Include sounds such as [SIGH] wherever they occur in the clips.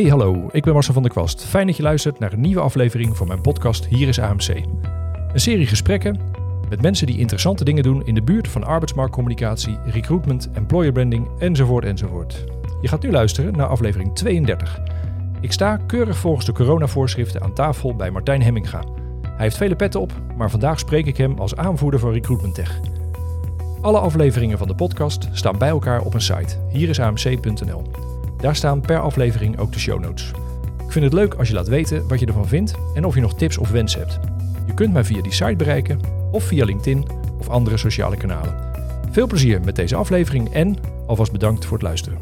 Hey hallo, ik ben Marcel van der Kwast. Fijn dat je luistert naar een nieuwe aflevering van mijn podcast Hier is AMC. Een serie gesprekken met mensen die interessante dingen doen in de buurt van arbeidsmarktcommunicatie, recruitment, employer branding enzovoort enzovoort. Je gaat nu luisteren naar aflevering 32. Ik sta keurig volgens de coronavoorschriften aan tafel bij Martijn Hemminga. Hij heeft vele petten op, maar vandaag spreek ik hem als aanvoerder van Recruitment Tech. Alle afleveringen van de podcast staan bij elkaar op een site, hierisamc.nl. Daar staan per aflevering ook de show notes. Ik vind het leuk als je laat weten wat je ervan vindt en of je nog tips of wensen hebt. Je kunt mij via die site bereiken of via LinkedIn of andere sociale kanalen. Veel plezier met deze aflevering en alvast bedankt voor het luisteren.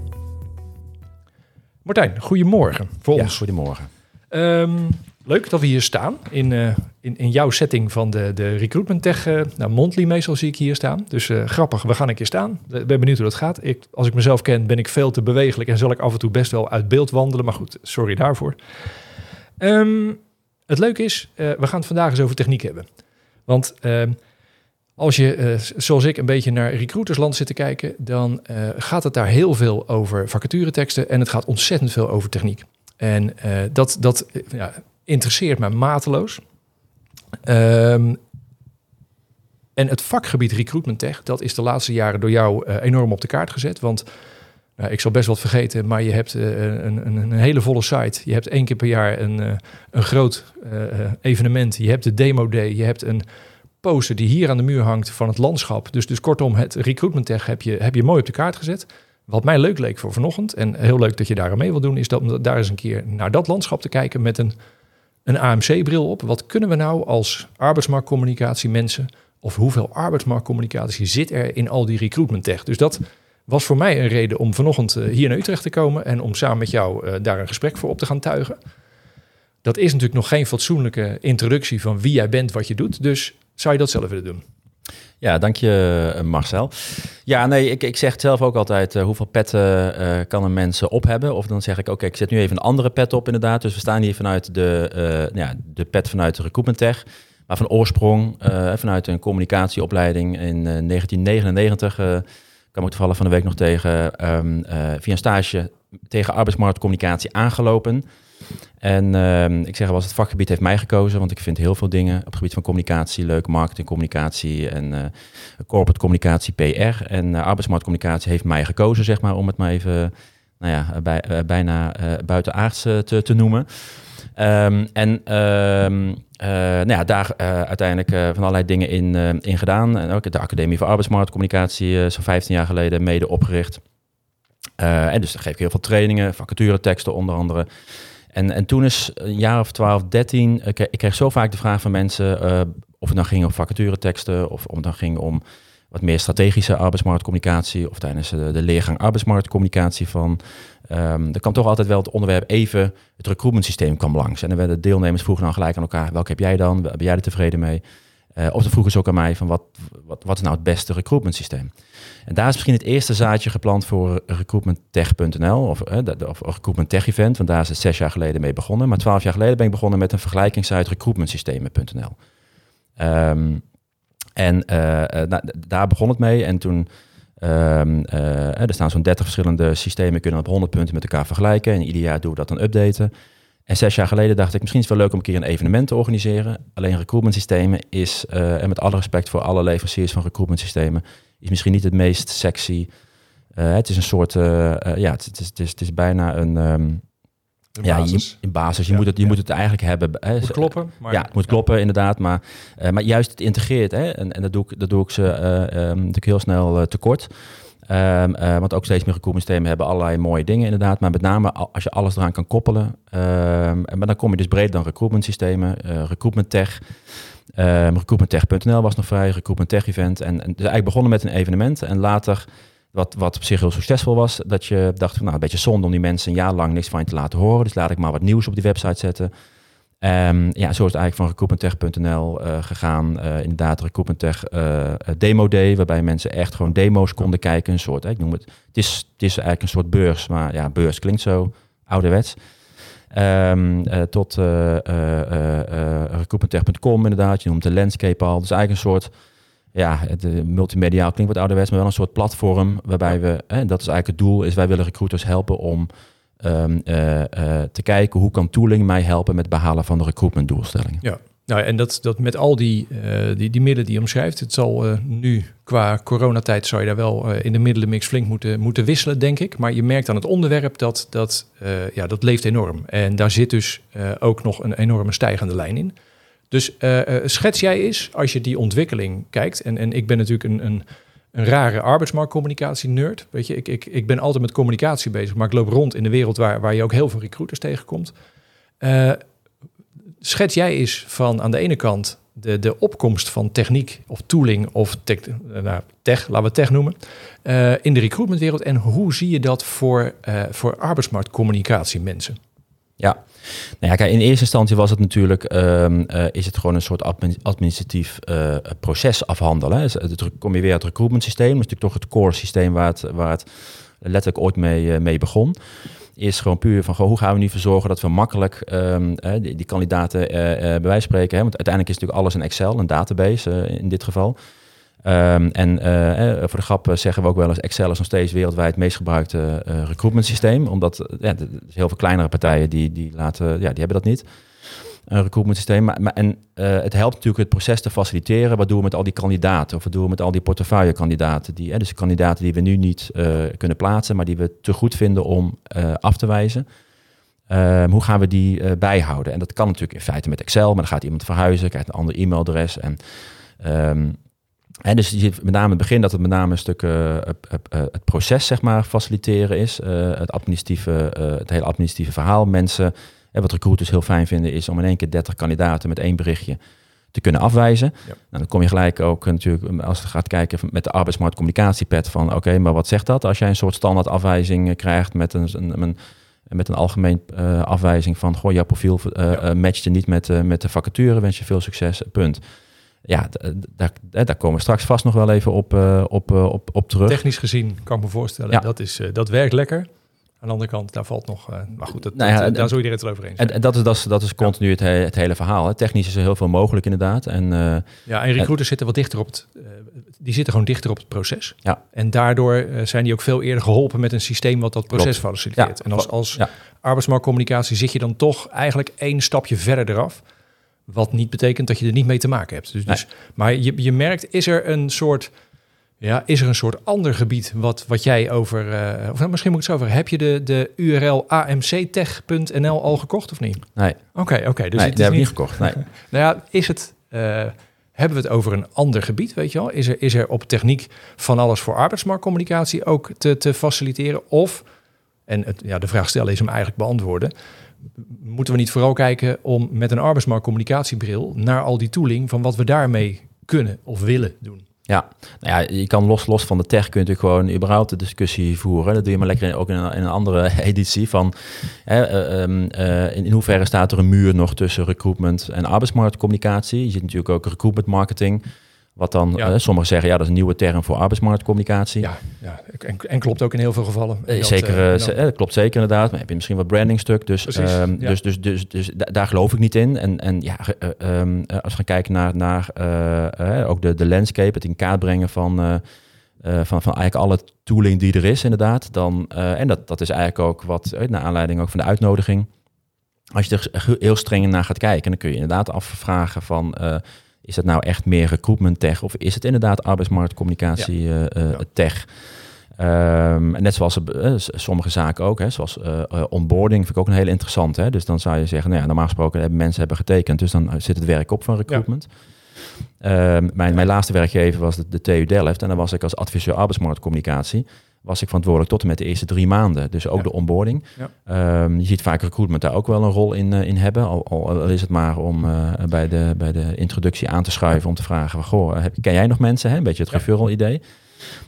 Martijn, goedemorgen voor Ja, ons. goedemorgen. Ehm, leuk dat we hier staan in, eh, in, in jouw setting van de, de Recruitment Tech. eh, nou, Mondly meestal zie ik hier staan. Dus eh, grappig, we gaan een keer staan. Ik ben benieuwd hoe dat gaat. Ik, als ik mezelf ken, ben ik veel te bewegelijk en zal ik af en toe best wel uit beeld wandelen. Maar goed, sorry daarvoor. Ehm, het leuke is, we gaan het vandaag eens over techniek hebben. Want ehm, als je, zoals ik, een beetje naar recruitersland zit te kijken, dan gaat het daar heel veel over vacatureteksten en het gaat ontzettend veel over techniek. En dat, dat ja, interesseert me mateloos. Ehm, en het vakgebied recruitment tech, dat is de laatste jaren door jou eh, enorm op de kaart gezet. Want nou, ik zal best wat vergeten, maar je hebt eh, een, een, een hele volle site. Je hebt één keer per jaar een, eh, een groot evenement. Je hebt de demo day. Je hebt een poster die hier aan de muur hangt van het landschap. Dus, dus kortom, het recruitment tech heb je, heb je mooi op de kaart gezet. Wat mij leuk leek voor vanochtend, en heel leuk dat je daar mee wil doen, is dat om daar eens een keer naar dat landschap te kijken met een, een AMC-bril op. Wat kunnen we nou als arbeidsmarktcommunicatie mensen, of hoeveel arbeidsmarktcommunicatie zit er in al die recruitment tech? Dus dat was voor mij een reden om vanochtend eh, hier naar Utrecht te komen en om samen met jou eh, daar een gesprek voor op te gaan tuigen. Dat is natuurlijk nog geen fatsoenlijke introductie van wie jij bent, wat je doet. Dus zou je dat zelf willen doen? Ja, dank je eh, Marcel. Ja, nee, ik, ik zeg het zelf ook altijd, eh, hoeveel petten eh, kan een mens op hebben? Of dan zeg ik, oké, ik zet nu even een andere pet op inderdaad. Dus we staan hier vanuit de, eh, ja, de pet vanuit de Recruitment Tech. Maar van oorsprong, vanuit een communicatieopleiding in eh, 1999... eh kwam ik toevallig van de week nog tegen, ehm, eh, via een stage tegen arbeidsmarktcommunicatie aangelopen. En ehm, ik zeg wel, eens, het vakgebied heeft mij gekozen, want ik vind heel veel dingen op het gebied van communicatie leuk, marketingcommunicatie en eh, corporate communicatie, PR. En eh, arbeidsmarktcommunicatie heeft mij gekozen, zeg maar, om het maar even, nou ja, eh, bijna buitenaards te, te noemen. Ehm, en ehm, eh, nou ja, daar uiteindelijk van allerlei dingen in, in gedaan. En ook de Academie voor Arbeidsmarktcommunicatie, zo'n 15 jaar geleden, mede opgericht. En dus daar geef ik heel veel trainingen, vacatureteksten onder andere. En, en toen is een jaar of 12, 13, ik, ik kreeg zo vaak de vraag van mensen, eh, of het dan ging om vacatureteksten, of of het dan ging om wat meer strategische arbeidsmarktcommunicatie, of tijdens de, de leergang arbeidsmarktcommunicatie van, ehm er kwam toch altijd wel het onderwerp even, het recruitment systeem kwam langs. En dan werden deelnemers vroegen dan gelijk aan elkaar, welke heb jij dan? Ben jij er tevreden mee? Eh, of dan vroegen ze ook aan mij van wat, wat, wat is nou het beste recruitment systeem? En daar is misschien het eerste zaadje geplant voor recruitmenttech.nl of, eh, of recruitment tech event, want daar is het zes jaar geleden mee begonnen. Maar twaalf jaar geleden ben ik begonnen met een vergelijkingssite recruitmentsystemen.nl. Ehm, en d- daar begon het mee en toen ehm, eh, er staan zo'n 30 verschillende systemen, kunnen op 100 punten met elkaar vergelijken. En ieder jaar doen we dat dan updaten. En zes jaar geleden dacht ik, misschien is het wel leuk om een keer een evenement te organiseren. Alleen recruitment systemen is, eh, en met alle respect voor alle leveranciers van recruitment systemen, is misschien niet het meest sexy. Eh, het is een soort, eh, ja, het, het is, het, is, het is bijna een, ehm, ja, je, in basis. Je, Ja, moet, het, je ja. moet het eigenlijk hebben. Hè, Moet kloppen. Maar, ja, het moet kloppen inderdaad, maar, maar juist het integreert, hè, en, en dat, doe ik, dat doe ik ze eh, ehm, natuurlijk heel snel tekort. Ehm, eh, want ook steeds meer recruitmentsystemen hebben allerlei mooie dingen inderdaad, maar met name al- als je alles eraan kan koppelen, en maar dan kom je dus breder dan recruitment systemen, eh, recruitment tech, ehm recruitmenttech.nl was nog vrij, recruitment tech event, en, en dus eigenlijk begonnen met een evenement. En later wat, wat op zich heel succesvol was, dat je dacht van nou een beetje zonde om die mensen een jaar lang niks van je te laten horen, dus laat ik maar wat nieuws op die website zetten. Ehm, ja, zo is het eigenlijk van recruitmenttech.nl eh, gegaan. Eh, inderdaad, recruitmenttech eh, demo day, waarbij mensen echt gewoon demo's konden kijken. Een soort, hè, ik noem het, het is, het is eigenlijk een soort beurs, maar ja, beurs klinkt zo ouderwets. Eh, tot recruitmenttech.com inderdaad, je noemt de landscape al. Dus eigenlijk een soort, ja, het multimediaal klinkt wat ouderwets, maar wel een soort platform waarbij we, hè, dat is eigenlijk het doel, is wij willen recruiters helpen om ehm, eh, eh, te kijken hoe kan tooling mij helpen met behalen van de recruitment doelstellingen. Ja. Nou, en dat, dat met al die, eh, die, die middelen die je omschrijft, het zal nu qua coronatijd zou je daar wel in de middelenmix flink moeten, moeten wisselen, denk ik. Maar je merkt aan het onderwerp dat dat, ja, dat leeft enorm. En daar zit dus ook nog een enorme stijgende lijn in. Dus schets jij eens, als je die ontwikkeling kijkt, en, en ik ben natuurlijk een, een, een rare arbeidsmarktcommunicatie-nerd. Weet je, ik, ik, ik ben altijd met communicatie bezig, maar ik loop rond in de wereld waar, waar je ook heel veel recruiters tegenkomt. Eh, schets jij eens van aan de ene kant de, de opkomst van techniek of tooling of tech, eh, nou, tech, laten we tech noemen, eh, in de recruitmentwereld. En hoe zie je dat voor, eh, voor arbeidsmarktcommunicatie mensen? Ja, nou ja, in eerste instantie was het natuurlijk, ehm, eh, is het gewoon een soort admin- administratief eh, proces afhandelen. hè. Dus kom je weer het recruitment systeem, dat is natuurlijk toch het core systeem waar het, waar het letterlijk ooit mee, eh, mee begon. Is gewoon puur van, goh, hoe gaan we nu voor zorgen dat we makkelijk ehm, eh, die, die kandidaten bij wijze spreken, hè, want uiteindelijk is natuurlijk alles een Excel, een database in dit geval. Ehm, en eh, eh, voor de grap eh, zeggen we ook wel eens, Excel is nog steeds wereldwijd het meest gebruikte eh recruitment systeem. Omdat ja, heel veel kleinere partijen die, die, laten, ja, die hebben dat niet. Een recruitment systeem. Maar, en het helpt natuurlijk het proces te faciliteren. Wat doen we met al die kandidaten? Of wat doen we met al die portefeuillekandidaten? Die, hè, dus kandidaten die we nu niet kunnen plaatsen, maar die we te goed vinden om af te wijzen. Ehm, hoe gaan we die bijhouden? En dat kan natuurlijk in feite met Excel, maar dan gaat iemand verhuizen, krijgt een ander e-mailadres. En, ehm, en dus je ziet met name het begin dat het met name een stuk eh, eh, het proces zeg maar faciliteren is. Eh, het, administratieve, het hele administratieve verhaal. Mensen, en wat recruiters heel fijn vinden is om in één keer 30 kandidaten met één berichtje te kunnen afwijzen. Ja. Nou, dan kom je gelijk ook natuurlijk, als je gaat kijken met de arbeidsmarktcommunicatiepad van oké, maar wat zegt dat als jij een soort standaard afwijzing krijgt met een, een, een met een algemeen afwijzing van goh, jouw profiel Ja. eh, matchte niet met, met de vacature, wens je veel succes, punt. Ja, daar, daar komen we straks vast nog wel even op, eh, op, eh, op, op terug. Technisch gezien kan ik me voorstellen, Ja. dat, is, eh, dat werkt lekker. Aan de andere kant, daar valt nog... maar goed, dat, Nou ja, dat, daar zou iedereen het over eens zijn. En, en dat is, dat is, dat is continu het, he- het hele verhaal. Hè. Technisch is er heel veel mogelijk inderdaad. En Ja, en recruiters zitten wat dichter op het, die zitten gewoon dichter op het proces. Ja. En daardoor zijn die ook veel eerder geholpen met een systeem wat dat proces Klopt. faciliteert. Ja. En als, als arbeidsmarktcommunicatie zit je dan toch eigenlijk één stapje verder eraf. Wat niet betekent dat je er niet mee te maken hebt. Dus, dus, maar je, je merkt, is er een soort, ja, is er een soort ander gebied wat, wat jij over, eh, of nou, misschien moet ik het zo over, heb je de, de URL amctech.nl al gekocht of niet? nee, Oké, oké. dus nee die heb ik niet niet, gekocht. Nee. [LAUGHS] nou ja, is het, eh, hebben we het over een ander gebied, weet je wel? Is er, is er op techniek van alles voor arbeidsmarktcommunicatie ook te, te faciliteren? Of, en het, ja, de vraag stellen is hem eigenlijk beantwoorden, moeten we niet vooral kijken om met een arbeidsmarktcommunicatiebril naar al die tooling van wat we daarmee kunnen of willen doen? Ja, nou ja, je kan los, los van de tech kun je natuurlijk gewoon überhaupt de discussie voeren. Dat doe je maar lekker ook in een, in een andere [LAUGHS] editie van hè, eh, ehm, eh, in, in hoeverre staat er een muur nog tussen recruitment en arbeidsmarktcommunicatie. Je ziet natuurlijk ook recruitment marketing. Wat dan, Ja. sommigen zeggen, ja, dat is een nieuwe term voor arbeidsmarktcommunicatie. Ja, ja en, en klopt ook in heel veel gevallen. Eh, Dat, zeker, eh, eh, eh, dat klopt zeker inderdaad. Maar heb je misschien wat brandingstuk. Dus, Precies, ehm, ja. dus, dus, dus, dus da- daar geloof ik niet in. En, en ja, eh, ehm, eh, als we gaan kijken naar, naar ook de, de landscape, het in kaart brengen van, van, van eigenlijk alle tooling die er is inderdaad. Dan, en dat, dat is eigenlijk ook wat, eh, naar aanleiding ook van de uitnodiging. Als je er heel streng naar gaat kijken, dan kun je inderdaad afvragen van... is het nou echt meer recruitment tech of is het inderdaad arbeidsmarktcommunicatie eh, eh, Ja. tech? Ehm, net zoals eh, sommige zaken ook, hè, zoals onboarding, vind ik ook een hele interessante. Hè? Dus dan zou je zeggen, nou ja, normaal gesproken hebben mensen hebben getekend, dus dan zit het werk op van recruitment. Ehm, mijn, mijn laatste werkgever was de, de TU Delft en dan was ik als adviseur arbeidsmarktcommunicatie was ik verantwoordelijk tot en met de eerste drie maanden. Dus ook Ja. de onboarding. Ja. Ehm, je ziet vaak recruitment daar ook wel een rol in, eh, in hebben. Al, is het maar om eh, bij, de, bij de introductie aan te schuiven om te vragen: goh, heb, ken jij nog mensen? Hè? Een beetje het Ja. referral idee.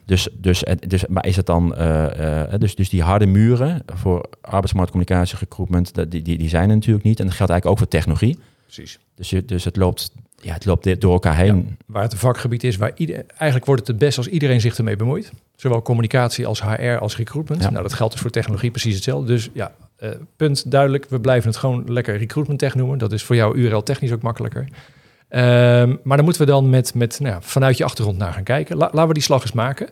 Dus, dus, dus, maar is het dan, eh, eh, dus, dus die harde muren voor arbeidsmarktcommunicatie, recruitment, die, die, die zijn er natuurlijk niet. En dat geldt eigenlijk ook voor technologie. Precies. Dus, je, dus het loopt, ja, het loopt door elkaar heen. Waar het een vakgebied is, waar ieder, eigenlijk wordt het het best als iedereen zich ermee bemoeit. Zowel communicatie als HR als recruitment. Ja. Nou, dat geldt dus voor technologie precies hetzelfde. Dus ja, eh, punt duidelijk. We blijven het gewoon lekker recruitment tech noemen. Dat is voor jou URL technisch ook makkelijker. Ehm, maar daar moeten we dan met, met nou ja, vanuit je achtergrond naar gaan kijken. La- laten we die slag eens maken.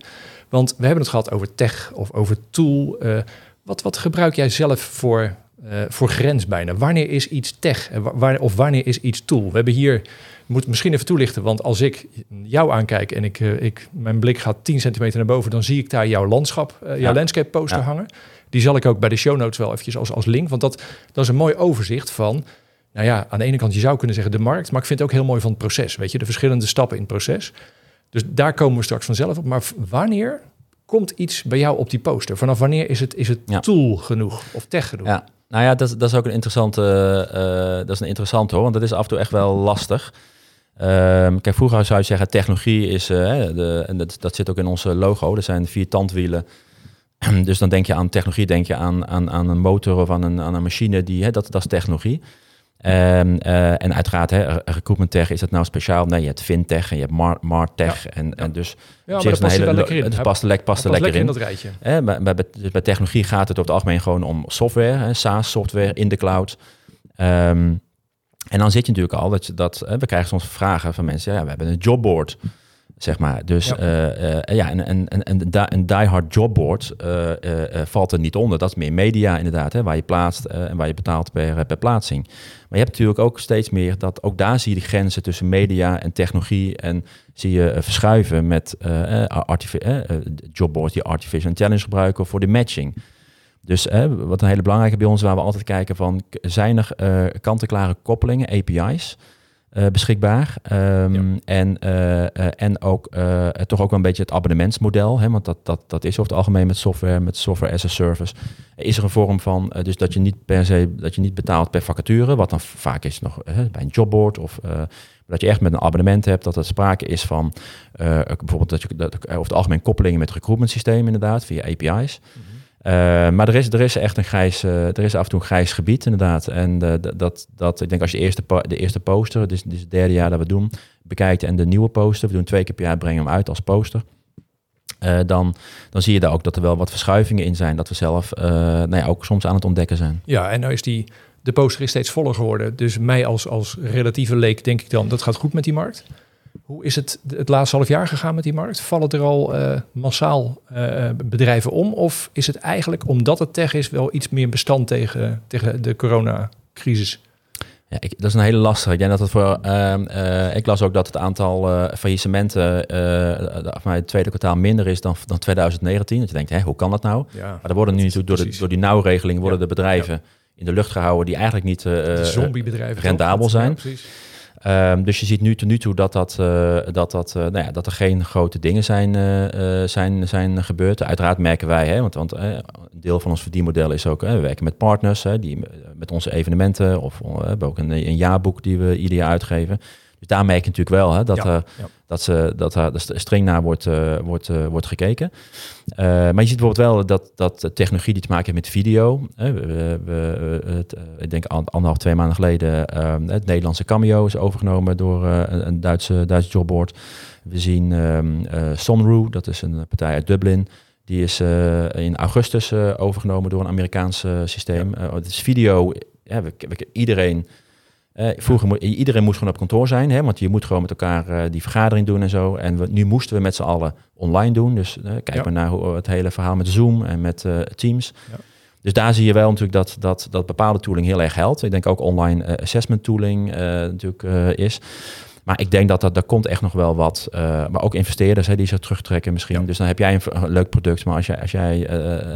Want we hebben het gehad over tech of over tool. Eh, Wat, wat gebruik jij zelf voor, uh, voor grens bijna? Wanneer is iets tech waar, of wanneer is iets tool? We hebben hier, moet misschien even toelichten, want als ik jou aankijk en ik, uh, ik, mijn blik gaat 10 centimeter naar boven, dan zie ik daar jouw landschap, uh, jouw ja. landscape poster hangen. Die zal ik ook bij de show notes wel eventjes als, als link, want dat, dat is een mooi overzicht van, nou ja, aan de ene kant je zou kunnen zeggen de markt, maar ik vind het ook heel mooi van het proces, weet je, de verschillende stappen in het proces. Dus daar komen we straks vanzelf op. Maar wanneer komt iets bij jou op die poster? Vanaf wanneer is het, is het tool genoeg of tech genoeg? Ja. Nou ja, dat, dat is ook een interessante, uh, dat is een interessante hoor, want dat is af en toe echt wel lastig. Um, kijk, vroeger zou je zeggen, technologie is, uh, de, en dat, dat zit ook in onze logo, er zijn vier tandwielen. [CLEARS THROAT] dus dan denk je aan technologie, denk je aan, aan, aan een motor of aan een, aan een machine, die, hè, dat, dat is technologie. Um, uh, en uiteraard, hè, recruitment tech, is het nou speciaal? Nee, je hebt fintech en je hebt mar martech. Ja. En, en dus ja, maar dat past hele, er lekker in. Het past, er lekker, lekker in. dat rijtje. Eh, bij, bij, dus bij technologie gaat het over het algemeen gewoon om software, hè, SaaS software in de cloud. Um, en dan zit je natuurlijk al dat, je, dat we krijgen soms vragen van mensen, ja, we hebben een jobboard zeg maar. Dus ja, uh, uh, ja en, en, en, en een diehard jobboard uh, valt er niet onder. Dat is meer media inderdaad, hè, waar je plaatst en waar je betaalt per, per plaatsing. Maar je hebt natuurlijk ook steeds meer dat ook daar zie je de grenzen tussen media en technologie en zie je verschuiven met jobboards die artificial intelligence gebruiken voor de matching. Dus wat een hele belangrijke bij ons, waar we altijd kijken van, zijn er kant-en-klare koppelingen, API's, uh, beschikbaar. Um, ja. en, uh, uh, en ook toch ook wel een beetje het abonnementsmodel. Hè, want dat, dat, dat is over het algemeen met software, met software as a service. Is er een vorm van, dus dat je niet per se, dat je niet betaalt per vacature, wat dan vaak is nog bij een jobboard of dat je echt met een abonnement hebt, dat er sprake is van bijvoorbeeld dat je dat, over het algemeen koppelingen met recruitment systemen inderdaad, via API's. Mm -hmm. Uh, maar er is, er is echt een grijs, uh, er is af en toe een grijs gebied inderdaad. En uh, dat, dat, ik denk als je eerste, de eerste poster, dus het derde jaar dat we doen, bekijkt en de nieuwe poster, we doen twee keer per jaar, brengen hem uit als poster. dan, dan zie je daar ook dat er wel wat verschuivingen in zijn. Dat we zelf nou ja, ook soms aan het ontdekken zijn. Ja, en nou is die, de poster is steeds voller geworden. Dus mij als, als relatieve leek denk ik dan, dat gaat goed met die markt. Hoe is het het laatste half jaar gegaan met die markt? Vallen er al uh, massaal uh, bedrijven om? Of is het eigenlijk, omdat het tech is, wel iets meer bestand tegen, tegen de coronacrisis? Ja, ik, dat is een hele lastige. Ik denk dat het voor. Uh, ik las ook dat het aantal faillissementen van het tweede kwartaal minder is dan, dan 2019. Dat je denkt, hè, hoe kan dat nou? Ja, maar er worden nu door, de, door die nauwregeling worden ja, de bedrijven ja. in de lucht gehouden die eigenlijk niet rendabel zijn. Um, dus je ziet nu tot nu toe dat, dat, uh, dat, dat, uh, nou ja, dat er geen grote dingen zijn, uh, zijn, zijn gebeurd. Uiteraard merken wij, hè, want, want een deel van ons verdienmodel is ook, we werken met partners hè, die met onze evenementen of we hebben ook een, een jaarboek die we ieder jaar uitgeven. Dus daar merk je natuurlijk wel hè, dat, ja, ja. dat, ze, dat er streng naar wordt, uh, wordt, uh, wordt gekeken. Uh, maar je ziet bijvoorbeeld wel dat, dat technologie die te maken heeft met video. we, we, het, ik denk anderhalf, twee maanden geleden het Nederlandse Cameo is overgenomen door een Duitse, Duitse jobboard. We zien um, Sonru, dat is een partij uit Dublin. Die is in augustus overgenomen door een Amerikaans systeem. Ja. het is video. We, we, iedereen uh, vroeger mo iedereen moest gewoon op kantoor zijn, hè, want je moet gewoon met elkaar uh, die vergadering doen en zo. En we, nu moesten we met z'n allen online doen. Dus uh, kijk ja. maar naar hoe, het hele verhaal met Zoom en met Teams. Ja. Dus daar zie je wel natuurlijk dat, dat, dat bepaalde tooling heel erg helpt. Ik denk ook online assessment tooling natuurlijk is. Maar ik denk dat, dat daar komt echt nog wel wat. maar ook investeerders hè, die zich terugtrekken misschien. Ja. Dus dan heb jij een, een, leuk product. Maar als jij, als jij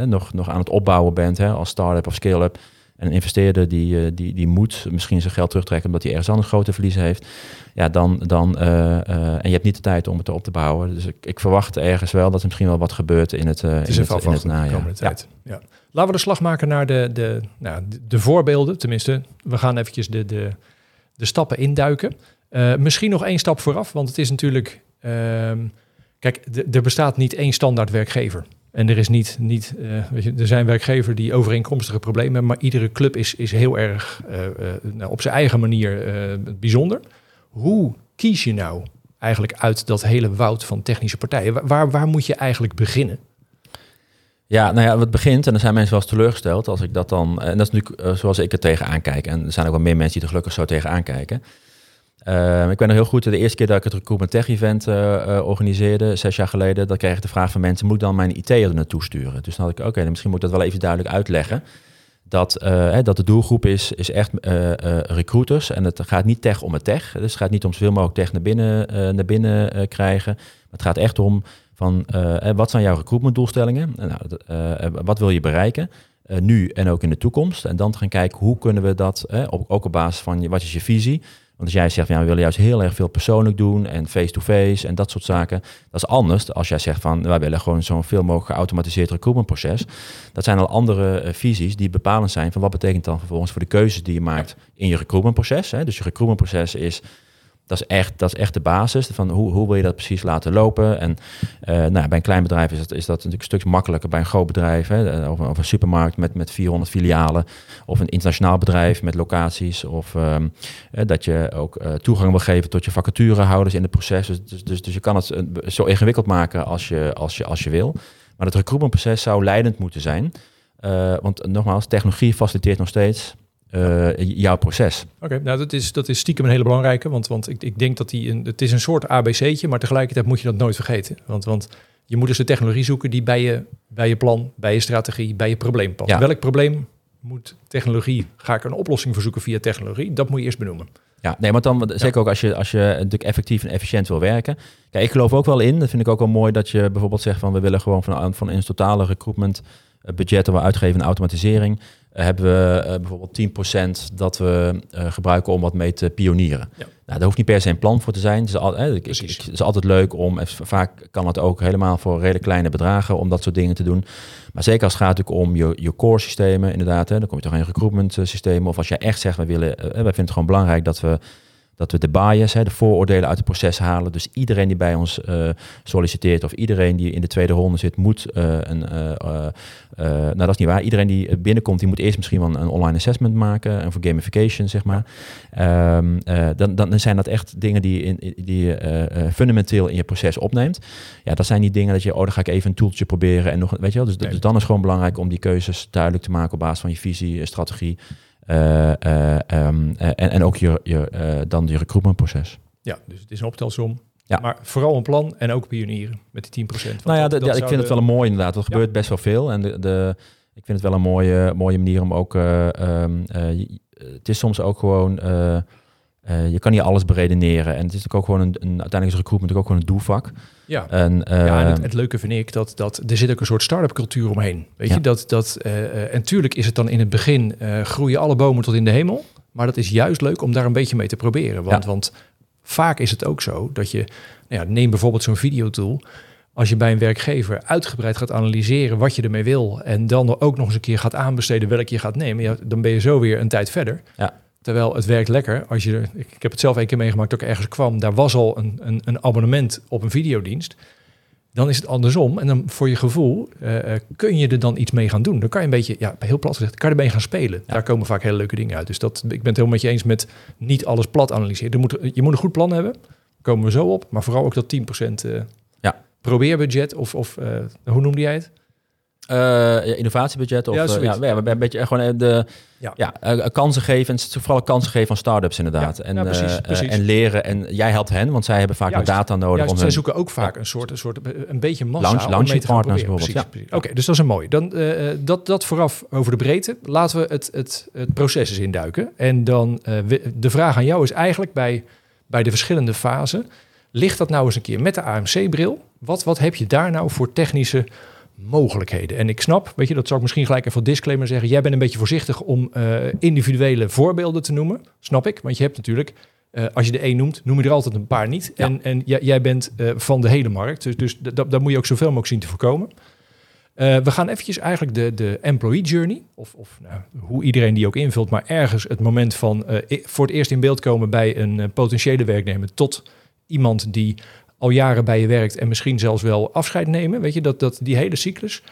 nog, nog aan het opbouwen bent hè, als start-up of scale-up en een investeerder die, die, die moet misschien zijn geld terugtrekken omdat hij ergens anders grote verliezen heeft. Ja, dan, dan uh, uh, en je hebt niet de tijd om het op te bouwen. Dus ik, ik verwacht ergens wel dat er misschien wel wat gebeurt in het, uh, het, in het, in het najaar. Ja. ja. Laten we de slag maken naar de, de, nou, de, de voorbeelden. Tenminste, we gaan eventjes de, de, de stappen induiken. misschien nog één stap vooraf, want het is natuurlijk... Ehm, kijk, er bestaat niet één standaard werkgever. En er is niet, niet uh, weet je, er zijn werkgevers die overeenkomstige problemen hebben, maar iedere club is, is heel erg uh, uh, nou, op zijn eigen manier bijzonder. Hoe kies je nou eigenlijk uit dat hele woud van technische partijen? Waar, waar moet je eigenlijk beginnen? Ja, nou ja, wat begint, en dan zijn mensen wel eens teleurgesteld als ik dat dan, en dat is nu zoals ik er tegenaan kijk, en er zijn ook wel meer mensen die er gelukkig zo tegenaan kijken. Uh, ik ben nog heel goed, de eerste keer dat ik het Recruitment Tech Event uh, uh, organiseerde, zes jaar geleden, dan kreeg ik de vraag van mensen, moet ik dan mijn IT er naartoe sturen? Dus dan had ik, oké, misschien moet ik dat wel even duidelijk uitleggen. Dat, dat de doelgroep is, is echt recruiters en het gaat niet tech om het tech. Dus het gaat niet om zoveel mogelijk tech naar binnen, naar binnen krijgen. Het gaat echt om van, wat zijn jouw recruitment doelstellingen? Nou, wat wil je bereiken? nu en ook in de toekomst. En dan gaan kijken hoe kunnen we dat, ook op basis van wat is je visie, want als jij zegt, ja, we willen juist heel erg veel persoonlijk doen en face-to-face en dat soort zaken. Dat is anders als jij zegt van, wij willen gewoon zo'n veel mogelijk geautomatiseerd recruitmentproces. Dat zijn al andere uh, visies die bepalend zijn van wat betekent dan vervolgens voor de keuzes die je maakt in je recruitmentproces. Hè. Dus je recruitmentproces is dat is echt, dat is echt de basis. Van hoe, hoe wil je dat precies laten lopen? En uh, nou, bij een klein bedrijf is dat, is dat natuurlijk een stuk makkelijker. Bij een groot bedrijf, hè, eh, of, een supermarkt met, met 400 filialen. Of een internationaal bedrijf met locaties. Of um, dat je ook toegang wil geven tot je vacaturehouders in het proces. Dus, dus, dus, dus je kan het zo ingewikkeld maken als je, als je, als je wil. Maar het recruitmentproces zou leidend moeten zijn. Want nogmaals, technologie faciliteert nog steeds uh, jouw proces. Oké, nou dat is, dat is stiekem een hele belangrijke, want, want ik, ik denk dat die een, het is een soort ABC'tje, maar tegelijkertijd moet je dat nooit vergeten. Want, want je moet dus de technologie zoeken die bij je, bij je plan, bij je strategie, bij je probleem past. Ja. Welk probleem moet technologie, ga ik een oplossing verzoeken via technologie? Dat moet je eerst benoemen. Ja, nee, maar dan zeker ook als je, als je natuurlijk effectief en efficiënt wil werken. Kijk, ik geloof ook wel in, dat vind ik ook wel mooi, dat je bijvoorbeeld zegt van we willen gewoon van, van in totale recruitment eh, budgetten we uitgeven aan automatisering hebben we uh, bijvoorbeeld 10% dat we uh, gebruiken om wat mee te pionieren. Ja. Nou, daar hoeft niet per se een plan voor te zijn. Het is, al, hè, ik, ik, het is altijd leuk om, vaak kan het ook helemaal voor redelijk kleine bedragen om dat soort dingen te doen. Maar zeker als het gaat natuurlijk om je, je core systemen, inderdaad, hè, dan kom je toch in recruitment systemen. Of als jij echt zegt, we willen, uh, wij vinden het gewoon belangrijk dat we dat we de bias, hè, de vooroordelen uit het proces halen. Dus iedereen die bij ons uh, solliciteert of iedereen die in de tweede ronde zit, moet uh, een. Uh, nou, dat is niet waar. Iedereen die binnenkomt, die moet eerst misschien wel een online assessment maken en voor gamification, zeg maar. Um, dan, dan zijn dat echt dingen die, in, die je fundamenteel in je proces opneemt. Ja, dat zijn niet dingen dat je, oh, dan ga ik even een toeltje proberen en nog, weet je wel. Dus, dus dan is gewoon belangrijk om die keuzes duidelijk te maken op basis van je visie, strategie. Uh, um, en, en ook je, je, dan je recruitmentproces. Ja, dus het is een optelsom. Ja. Maar vooral een plan en ook pionieren met die 10%. Nou ja, dat, ja ik vind het wel een mooi inderdaad. Er gebeurt best wel veel. En de, de, ik vind het wel een mooie, mooie manier om ook... Um, het is soms ook gewoon... Uh, je kan niet alles beredeneren. En het is ook gewoon een, een uiteindelijk is recruitment ook gewoon een doelvak. Ja, en, uh, ja, en het, het, leuke vind ik dat, dat er zit ook een soort start-up cultuur omheen. Weet ja. je, dat, dat, uh, en tuurlijk is het dan in het begin groeien alle bomen tot in de hemel. Maar dat is juist leuk om daar een beetje mee te proberen. Want, ja. want vaak is het ook zo dat je, nou ja, neem bijvoorbeeld zo'n videotool. Als je bij een werkgever uitgebreid gaat analyseren wat je ermee wil. En dan ook nog eens een keer gaat aanbesteden welke je gaat nemen. Ja, dan ben je zo weer een tijd verder. Ja. Terwijl het werkt lekker. Als je, ik, ik heb het zelf een keer meegemaakt dat ik ergens kwam. Daar was al een, een, een abonnement op een videodienst. Dan is het andersom. En dan voor je gevoel uh, kun je er dan iets mee gaan doen. Dan kan je een beetje, ja, heel plat gezegd, kan je ermee gaan spelen. Ja. Daar komen vaak hele leuke dingen uit. Dus dat, ik ben het helemaal met je eens met niet alles plat analyseren. Er moet, je moet een goed plan hebben. Daar komen we zo op. Maar vooral ook dat 10% uh, ja. probeerbudget. Of, of uh, hoe noemde jij het? Uh, innovatiebudget of ja, uh, ja, ja, een beetje gewoon de ja. Ja, uh, kansen geven, vooral kansen geven van start-ups inderdaad. En, ja, precies, precies. en leren. En jij helpt hen, want zij hebben vaak juist, data nodig. Juist, om zij hun, zoeken ook vaak een soort, een soort een beetje massa launch, launching partners bijvoorbeeld. Oké, okay, dus dat is een mooi. Dan dat, dat vooraf over de breedte. Laten we het, het, het proces eens induiken. En dan de vraag aan jou is eigenlijk bij, bij de verschillende fasen. Ligt dat nou eens een keer met de AMC-bril? Wat, wat heb je daar nou voor technische mogelijkheden. En ik snap, weet je, dat zou ik misschien gelijk even disclaimer zeggen. Jij bent een beetje voorzichtig om uh, individuele voorbeelden te noemen. Snap ik, want je hebt natuurlijk, uh, als je de één noemt, noem je er altijd een paar niet. Ja. En, en jij bent uh, van de hele markt, dus, dus dat moet je ook zoveel mogelijk zien te voorkomen. we gaan eventjes eigenlijk de, de employee journey, of, of nou, hoe iedereen die ook invult, maar ergens het moment van voor het eerst in beeld komen bij een potentiële werknemer tot iemand die al jaren bij je werkt en misschien zelfs wel afscheid nemen. Weet je, dat, dat die hele cyclus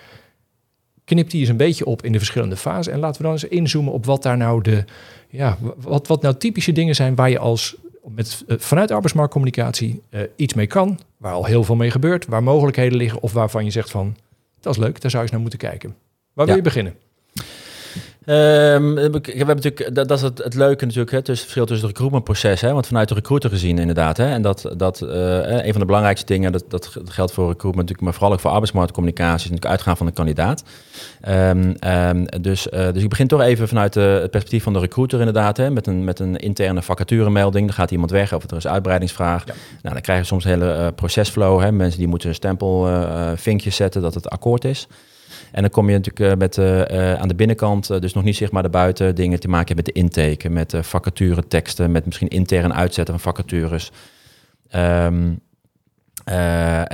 knipt die eens een beetje op in de verschillende fasen. En laten we dan eens inzoomen op wat daar nou de, ja, wat, wat nou typische dingen zijn waar je als met, uh, vanuit arbeidsmarktcommunicatie uh, iets mee kan, waar al heel veel mee gebeurt, waar mogelijkheden liggen of waarvan je zegt van, dat is leuk, daar zou je eens naar moeten kijken. Waar wil ja. je beginnen? Um, we hebben natuurlijk, dat, dat is het, het leuke natuurlijk, hè, tussen, het verschil tussen het recruitmentproces, hè, want vanuit de recruiter gezien inderdaad, hè, en dat, dat uh, een van de belangrijkste dingen, dat, dat geldt voor recruitment natuurlijk, maar vooral ook voor arbeidsmarktcommunicatie, is natuurlijk uitgaan van de kandidaat. Um, um, dus, uh, dus ik begin toch even vanuit de, het perspectief van de recruiter inderdaad, hè, met, een, met een interne vacaturemelding, dan gaat iemand weg of er is uitbreidingsvraag. Ja. Nou, dan krijg je soms een hele uh, procesflow, hè, mensen die moeten een stempel, vinkje zetten dat het akkoord is. En dan kom je natuurlijk uh, met uh, aan de binnenkant, dus nog niet zichtbaar buiten dingen te maken met de intake, met vacature teksten, met misschien intern uitzetten van vacatures. Um,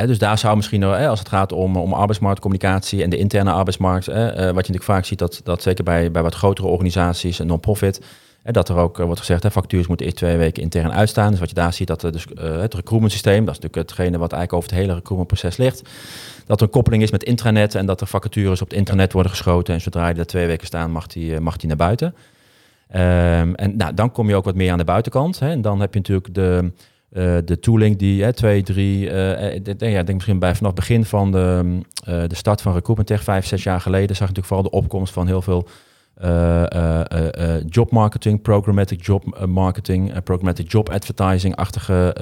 dus daar zou misschien, als het gaat om, om arbeidsmarktcommunicatie en de interne arbeidsmarkt, wat je natuurlijk vaak ziet, dat, dat zeker bij, bij wat grotere organisaties, een non-profit, dat er ook wordt gezegd, hè, vacatures moeten eerst twee weken intern uitstaan. Dus wat je daar ziet, dat dus, het recruitment systeem, dat is natuurlijk hetgene wat eigenlijk over het hele recruitmentproces ligt dat er een koppeling is met intranet en dat er vacatures op het internet worden geschoten. En zodra die er twee weken staan, mag die, eh, mag die naar buiten. Um, en nou, dan kom je ook wat meer aan de buitenkant. Hè. En dan heb je natuurlijk de, de tooling die hè, twee, drie, uh, ik denk, ja, denk misschien bij vanaf het begin van de, uh, de start van Recruitment Tech, vijf, zes jaar geleden, zag je natuurlijk vooral de opkomst van heel veel job marketing, programmatic job marketing, programmatic job advertising-achtige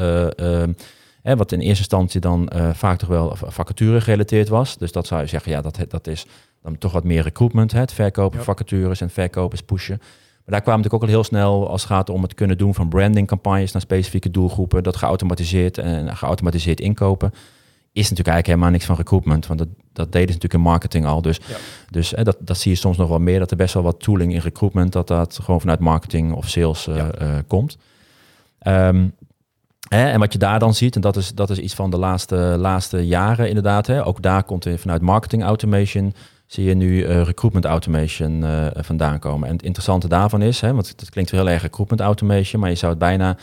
Hè, wat in eerste instantie dan vaak toch wel vacature gerelateerd was. Dus dat zou je zeggen, ja, dat, dat is dan toch wat meer recruitment. Hè, het verkopen vacatures en verkopen pushen. Maar daar kwamen natuurlijk ook al heel snel als het gaat om het kunnen doen van brandingcampagnes naar specifieke doelgroepen. Dat geautomatiseerd en geautomatiseerd inkopen is natuurlijk eigenlijk helemaal niks van recruitment. Want dat, dat deden ze natuurlijk in marketing al. Dus, dus hè, dat, dat zie je soms nog wel meer. Dat er best wel wat tooling in recruitment, dat dat gewoon vanuit marketing of sales uh, uh, komt. Um, Hè, en wat je daar dan ziet, en dat is, dat is iets van de laatste, laatste jaren inderdaad. Hè, ook daar komt er vanuit marketing automation, zie je nu uh, recruitment automation vandaan komen. En het interessante daarvan is, hè, want het klinkt heel erg recruitment automation, maar je zou het bijna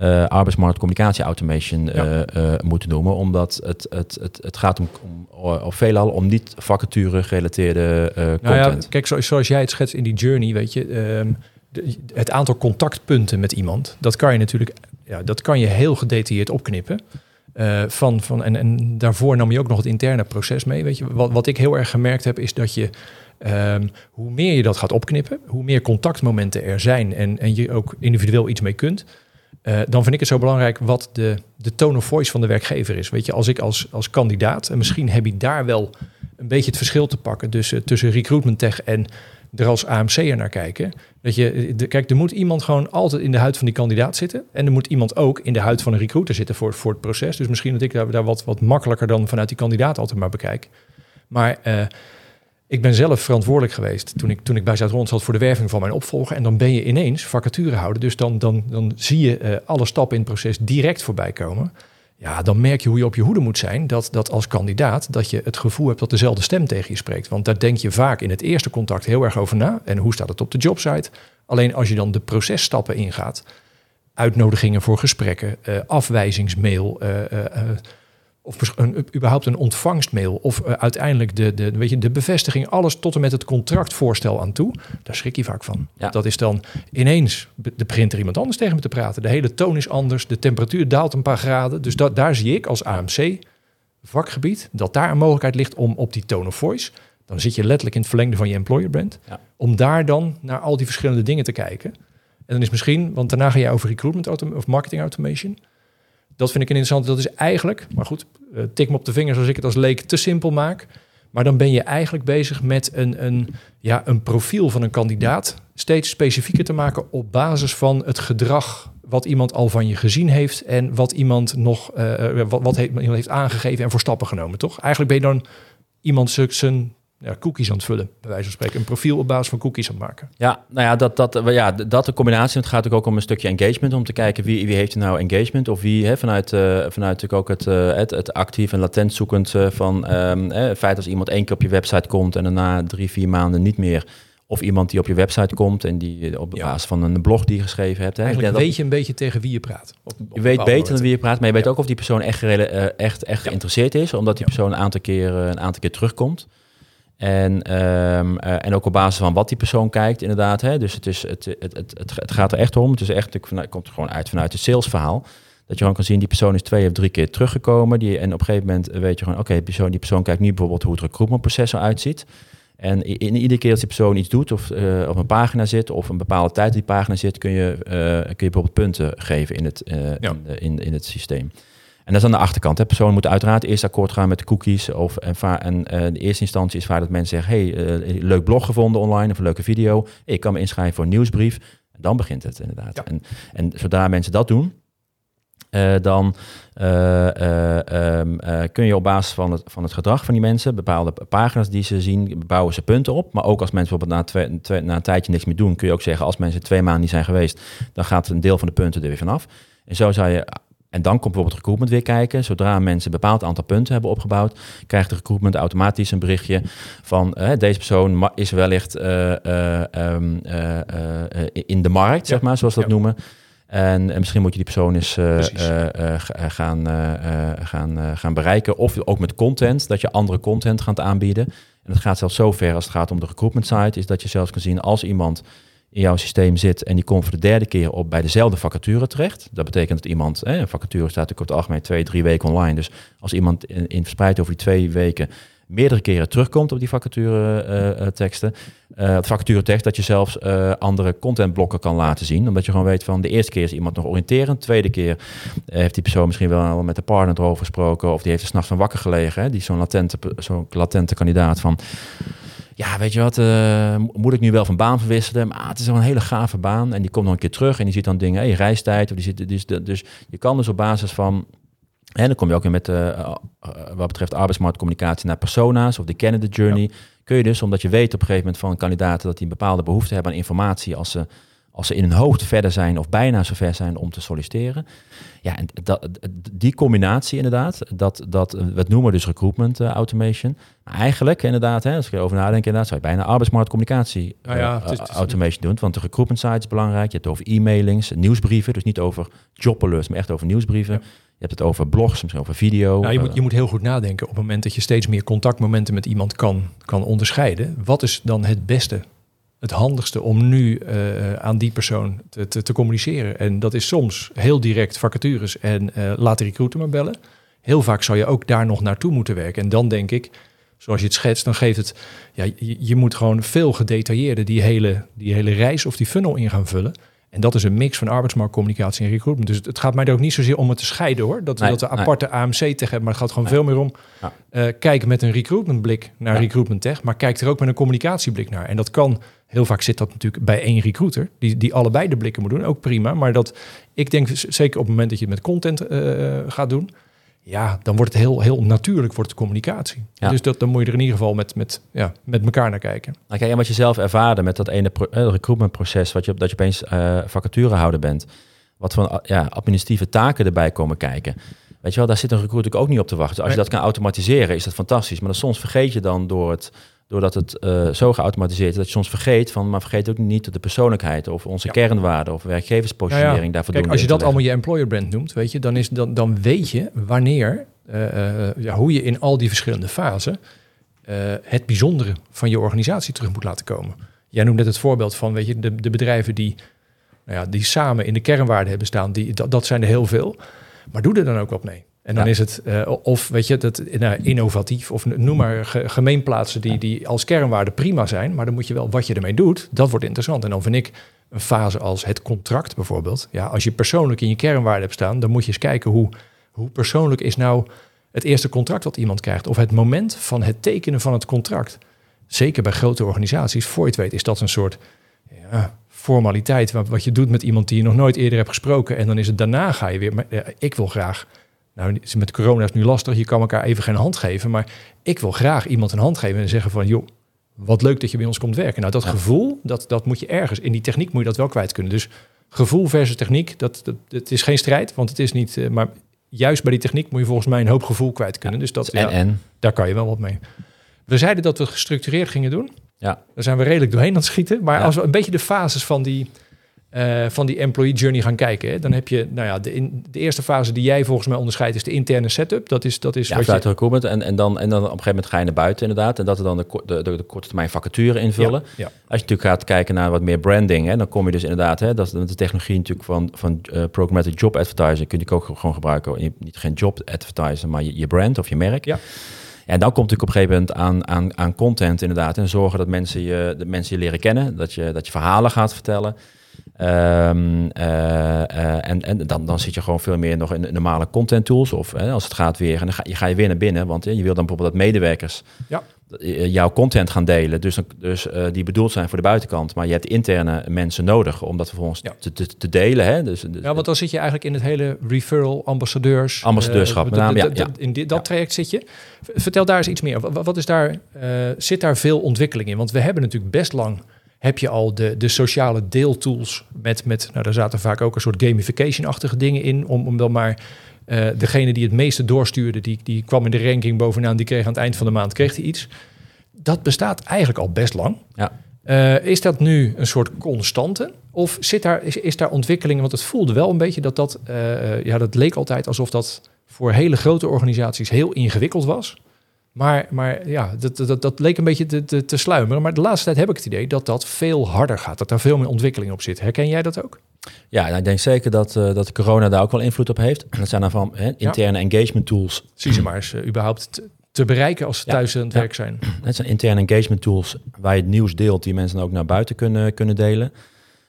uh, arbeidsmarktcommunicatie automation ja. moeten noemen, omdat het, het, het, het gaat om, om, veelal om niet vacature gerelateerde content. Nou ja, kijk, zoals, zoals jij het schetst in die journey, weet je, um, de, het aantal contactpunten met iemand, dat kan je natuurlijk ja, dat kan je heel gedetailleerd opknippen. Uh, van, van, en, en daarvoor nam je ook nog het interne proces mee. Weet je, wat, wat ik heel erg gemerkt heb, is dat je um, hoe meer je dat gaat opknippen, hoe meer contactmomenten er zijn en, en je ook individueel iets mee kunt. Uh, dan vind ik het zo belangrijk wat de, de tone of voice van de werkgever is. Weet je, als ik als, als kandidaat, en misschien heb je daar wel een beetje het verschil te pakken tussen, recruitment tech en er als AMC'er naar kijken. Dat je, de, kijk, er moet iemand gewoon altijd in de huid van die kandidaat zitten. En er moet iemand ook in de huid van een recruiter zitten voor, voor het proces. Dus misschien dat ik daar, daar wat, wat makkelijker dan vanuit die kandidaat altijd maar bekijk. Maar uh, ik ben zelf verantwoordelijk geweest toen ik, toen ik bij Zuid-Holland zat voor de werving van mijn opvolger. En dan ben je ineens vacature houden. Dus dan, dan, dan zie je uh, alle stappen in het proces direct voorbij komen. Ja, dan merk je hoe je op je hoede moet zijn. Dat, dat als kandidaat dat je het gevoel hebt dat dezelfde stem tegen je spreekt. Want daar denk je vaak in het eerste contact heel erg over na. En hoe staat het op de jobsite? Alleen als je dan de processtappen ingaat, uitnodigingen voor gesprekken, uh, afwijzingsmail, uh, of een, überhaupt een ontvangstmail, of uiteindelijk de, de, weet je, de bevestiging, alles tot en met het contractvoorstel aan toe, daar schrik je vaak van. Ja. Dat is dan ineens, de begint er iemand anders tegen me te praten. De hele toon is anders, de temperatuur daalt een paar graden. Dus dat, daar zie ik als AMC vakgebied, dat daar een mogelijkheid ligt om op die tone of voice dan zit je letterlijk in het verlengde van je employer brand. Ja. Om daar dan naar al die verschillende dingen te kijken. En dan is misschien, want daarna ga je over recruitment of marketing automation. Dat vind ik een interessant. Dat is eigenlijk, maar goed, uh, tik me op de vingers als ik het als leek te simpel maak. Maar dan ben je eigenlijk bezig met een, een, ja, een profiel van een kandidaat steeds specifieker te maken op basis van het gedrag wat iemand al van je gezien heeft en wat iemand nog uh, wat, wat heeft, iemand heeft aangegeven en voor stappen genomen, toch? Eigenlijk ben je dan iemand zijn ja, cookies aan het vullen, bij wijze van spreken. Een profiel op basis van cookies aan het maken. Ja, nou ja, dat, dat, ja, dat de combinatie. Het gaat ook om een stukje engagement, om te kijken wie, wie heeft er nou engagement. Of wie hè, vanuit, uh, vanuit natuurlijk ook het, uh, het, het actief en latent zoekend uh, van um, het feit als iemand één keer op je website komt en daarna drie, vier maanden niet meer. Of iemand die op je website komt en die op basis van een blog die je geschreven hebt. Hè. Eigenlijk weet je een beetje tegen wie je praat. Op, op je weet beter dan wie je praat, maar je weet ook of die persoon echt, echt, echt geïnteresseerd is. Omdat die persoon een aantal keer, een aantal keer terugkomt. En, um, uh, en ook op basis van wat die persoon kijkt, inderdaad. Hè? Dus het, is, het, het, het, het, gaat er echt om. Het is echt, het komt er gewoon uit vanuit het salesverhaal. Dat je gewoon kan zien, die persoon is twee of drie keer teruggekomen. Die, en op een gegeven moment weet je gewoon, oké, okay, die, persoon, die persoon kijkt nu bijvoorbeeld hoe het recruitmentproces eruit ziet. En in, iedere keer als die persoon iets doet of eh, op een pagina zit of een bepaalde tijd op die pagina zit, kun je, eh, kun je bijvoorbeeld punten geven in het, eh, Ja. in, de- in, in het systeem. En dat is aan de achterkant. De persoon moet uiteraard eerst akkoord gaan met de cookies. Of, en en eh, de eerste instantie is vaak dat mensen zeggen... hey, eh, leuk blog gevonden online of een leuke video. Ik kan me inschrijven voor een nieuwsbrief. En dan begint het inderdaad. Ja. En, en zodra mensen dat doen... eh, dan eh, eh, ehm, eh, kun je op basis van het, van het gedrag van die mensen... bepaalde pagina's die ze zien, bouwen ze punten op. Maar ook als mensen bijvoorbeeld na, twee, twee- na een tijdje niks meer doen... kun je ook zeggen, als mensen twee maanden niet zijn geweest... dan gaat een deel van de punten er weer vanaf. En zo zou je en dan komt bijvoorbeeld recruitment weer kijken. Zodra mensen een bepaald aantal punten hebben opgebouwd, krijgt de recruitment automatisch een berichtje van eh, deze persoon is wellicht eh, eh, ehm, eh, eh, in de markt, zeg maar, zoals we dat Ja. noemen. En, en misschien moet je die persoon eens gaan, gaan, gaan bereiken. Of ook met content, dat je andere content gaat aanbieden. En het gaat zelfs zo ver als het gaat om de recruitment site, is dat je zelfs kan zien als iemand in jouw systeem zit en die komt voor de derde keer op bij dezelfde vacature terecht. Dat betekent dat iemand, hè, een vacature staat natuurlijk op het algemeen twee, drie weken online. Dus als iemand in, verspreid over die twee weken meerdere keren terugkomt op die vacature eh, eh, teksten, eh het vacature tekst, dat je zelfs eh, andere contentblokken kan laten zien. Omdat je gewoon weet van de eerste keer is iemand nog oriënterend, de tweede keer eh, heeft die persoon misschien wel met de partner erover gesproken of die heeft er s'nachts van wakker gelegen. Hè, die zo'n latente, zo'n latente kandidaat van ja, weet je wat, eh, mo- moet ik nu wel van baan verwisselen? Maar ah, het is wel een hele gave baan. En die komt nog een keer terug en die ziet dan dingen, hey, reistijd. Of die zit, dus, dus je kan dus op basis van... En dan kom je ook weer met, eh, wat betreft arbeidsmarktcommunicatie naar persona's of de kennen de journey. Kun je dus, omdat je weet op een gegeven moment van kandidaten dat die een bepaalde behoefte hebben aan informatie als ze, als ze in hun hoofd verder zijn of bijna zo ver zijn om te solliciteren. Ja, en dat, die combinatie inderdaad, dat, dat, we het noemen dus recruitment eh, automation. Maar eigenlijk inderdaad, hè, als ik erover nadenk, inderdaad, zou je bijna arbeidsmarktcommunicatie ja, eh, het is- het is- automation doen. Want de recruitment site is belangrijk. Je hebt het over e-mailings, nieuwsbrieven. Dus niet over job alerts, maar echt over nieuwsbrieven. Ja. Je hebt het over blogs, misschien over video. Nou, je, eh, moet, je moet heel goed nadenken op het moment dat je steeds meer contactmomenten met iemand kan, kan onderscheiden. Wat is dan het beste, het handigste om nu eh, aan die persoon te, te, te communiceren? En dat is soms heel direct vacatures en eh laat de recruiter maar bellen. Heel vaak zou je ook daar nog naartoe moeten werken. En dan denk ik, zoals je het schetst, dan geeft het... Ja, je, je moet gewoon veel gedetailleerder die hele, die hele reis of die funnel in gaan vullen. En dat is een mix van arbeidsmarktcommunicatie en recruitment. Dus het- gaat mij er ook niet zozeer om het te scheiden hoor. Dat we Nee, dat de nee. aparte AMC tegen hebben. Maar het gaat gewoon Nee. veel meer om Ja. eh, kijken met een recruitment blik naar Ja. recruitment tech. Maar kijk er ook met een communicatieblik naar. En dat kan, heel vaak zit dat natuurlijk bij één recruiter. Die, die allebei de blikken moet doen. Ook prima. Maar dat, ik denk zeker op het moment dat je het met content eh, gaat doen. Ja, dan wordt het heel, heel natuurlijk wordt communicatie. Ja. Dus dat, dan moet je er in ieder geval met, met, ja, met elkaar naar kijken. Kijk, en wat je zelf ervaarde met dat ene pro- eh, recruitmentproces, wat je, dat je opeens eh vacaturehouder bent, wat van ja, administratieve taken erbij komen kijken. Weet je wel, daar zit een recruiter ook niet op te wachten. Dus als je dat kan automatiseren, is dat fantastisch. Maar dan soms vergeet je dan door het, doordat het eh, zo geautomatiseerd is, dat je soms vergeet van, maar vergeet ook niet de persoonlijkheid of onze Ja. kernwaarden of werkgeverspositionering ja, daarvoor Kijk, als je dat allemaal je employer brand noemt, weet je, dan, is, dan, dan weet je wanneer, ja, hoe je in al die verschillende fasen het bijzondere van je organisatie terug moet laten komen. Jij noemt net het voorbeeld van, weet je, de, de bedrijven die, nou ja, die samen in de kernwaarden hebben staan, die, dat, dat zijn er heel veel. Maar doe er dan ook wat mee. En dan Ja. is het, eh, of weet je, dat, nou, innovatief, of noem maar ge- gemeenplaatsen die, die als kernwaarden prima zijn, maar dan moet je wel wat je ermee doet, dat wordt interessant. En dan vind ik een fase als het contract bijvoorbeeld. Ja, als je persoonlijk in je kernwaarde hebt staan, dan moet je eens kijken hoe, hoe persoonlijk is nou het eerste contract wat iemand krijgt. Of het moment van het tekenen van het contract. Zeker bij grote organisaties, voor je het weet, is dat een soort ja, formaliteit. Wat, wat je doet met iemand die je nog nooit eerder hebt gesproken. En dan is het daarna ga je weer. Maar, ja, ik wil graag. Nou, met corona is het nu lastig. Je kan elkaar even geen hand geven. Maar ik wil graag iemand een hand geven en zeggen van joh. Wat leuk dat je bij ons komt werken. Nou, dat Ja. gevoel, dat, dat moet je ergens. In die techniek moet je dat wel kwijt kunnen. Dus gevoel versus techniek, dat, dat, het is geen strijd, want het is niet. eh, maar juist bij die techniek moet je volgens mij een hoop gevoel kwijt kunnen. Dus dat, en, ja, en, daar kan je wel wat mee. We zeiden dat we gestructureerd gingen doen. ja. Daar zijn we redelijk doorheen aan het schieten. Maar als we een beetje de fases van die, eh, van die employee journey gaan kijken, hè, dan heb je, nou ja, de, in, de eerste fase die jij volgens mij onderscheidt, is de interne setup. Dat is, dat is Ja, wat je, de recruitment. En, en, dan, en dan op een gegeven moment ga je naar buiten inderdaad. En dat we dan de, de, de, de korte termijn vacature invullen. Ja, ja. Als je natuurlijk gaat kijken naar wat meer branding, hè, dan kom je dus inderdaad, hè, dat is de technologie natuurlijk van, van eh, programmatic job advertising, kun je ook gewoon gebruiken. Je- Niet geen job advertising, maar je, je brand of je merk. Ja. Ja, en dan komt natuurlijk op een gegeven moment aan, aan, aan content inderdaad. En zorgen dat mensen je, dat mensen je leren kennen. Dat je, dat je verhalen gaat vertellen. Ehm, eh, eh, en en dan, dan zit je gewoon veel meer nog in normale content tools. Of als het gaat weer, en dan ga je, ga je weer naar binnen. Want je wil dan bijvoorbeeld dat medewerkers Ja. eh, jouw content gaan delen. Dus, dus die bedoeld zijn voor de buitenkant. Maar je hebt interne mensen nodig om dat vervolgens Ja. te, te, te delen. Hè? Dus, dus- Ja, want dan zit je eigenlijk in het hele referral, ambassadeurs. Ambassadeurschap, met name, ja. In dit, dat Ja. traject zit je. Vertel daar eens iets meer. Wa- Wat is daar, zit daar veel ontwikkeling in? Want we hebben natuurlijk best lang, heb je al de, de sociale deeltools met, met, nou daar zaten vaak ook een soort gamification-achtige dingen in, om, om dan maar eh, degene die het meeste doorstuurde, die, die kwam in de ranking bovenaan, die kreeg aan het eind van de maand kreeg hij iets. Dat bestaat eigenlijk al best lang. Ja. Eh, is dat nu een soort constante? Of zit daar, is, is daar ontwikkeling? Want het voelde wel een beetje dat dat... eh, ja, dat leek altijd alsof dat voor hele grote organisaties heel ingewikkeld was. Maar, maar ja, dat, dat, dat leek een beetje te, te, te sluimeren. Maar de laatste tijd heb ik het idee dat dat veel harder gaat. Dat daar veel meer ontwikkeling op zit. Herken jij dat ook? Ja, nou, ik denk zeker dat, eh, dat corona daar ook wel invloed op heeft. Dat zijn dan van hè, interne engagement tools. Zie ze maar eens eh, überhaupt te, te bereiken als ze Ja, thuis aan het ja. werk zijn. [CLEARS THROAT] Het zijn interne engagement tools waar je het nieuws deelt, die mensen ook naar buiten kunnen, kunnen delen.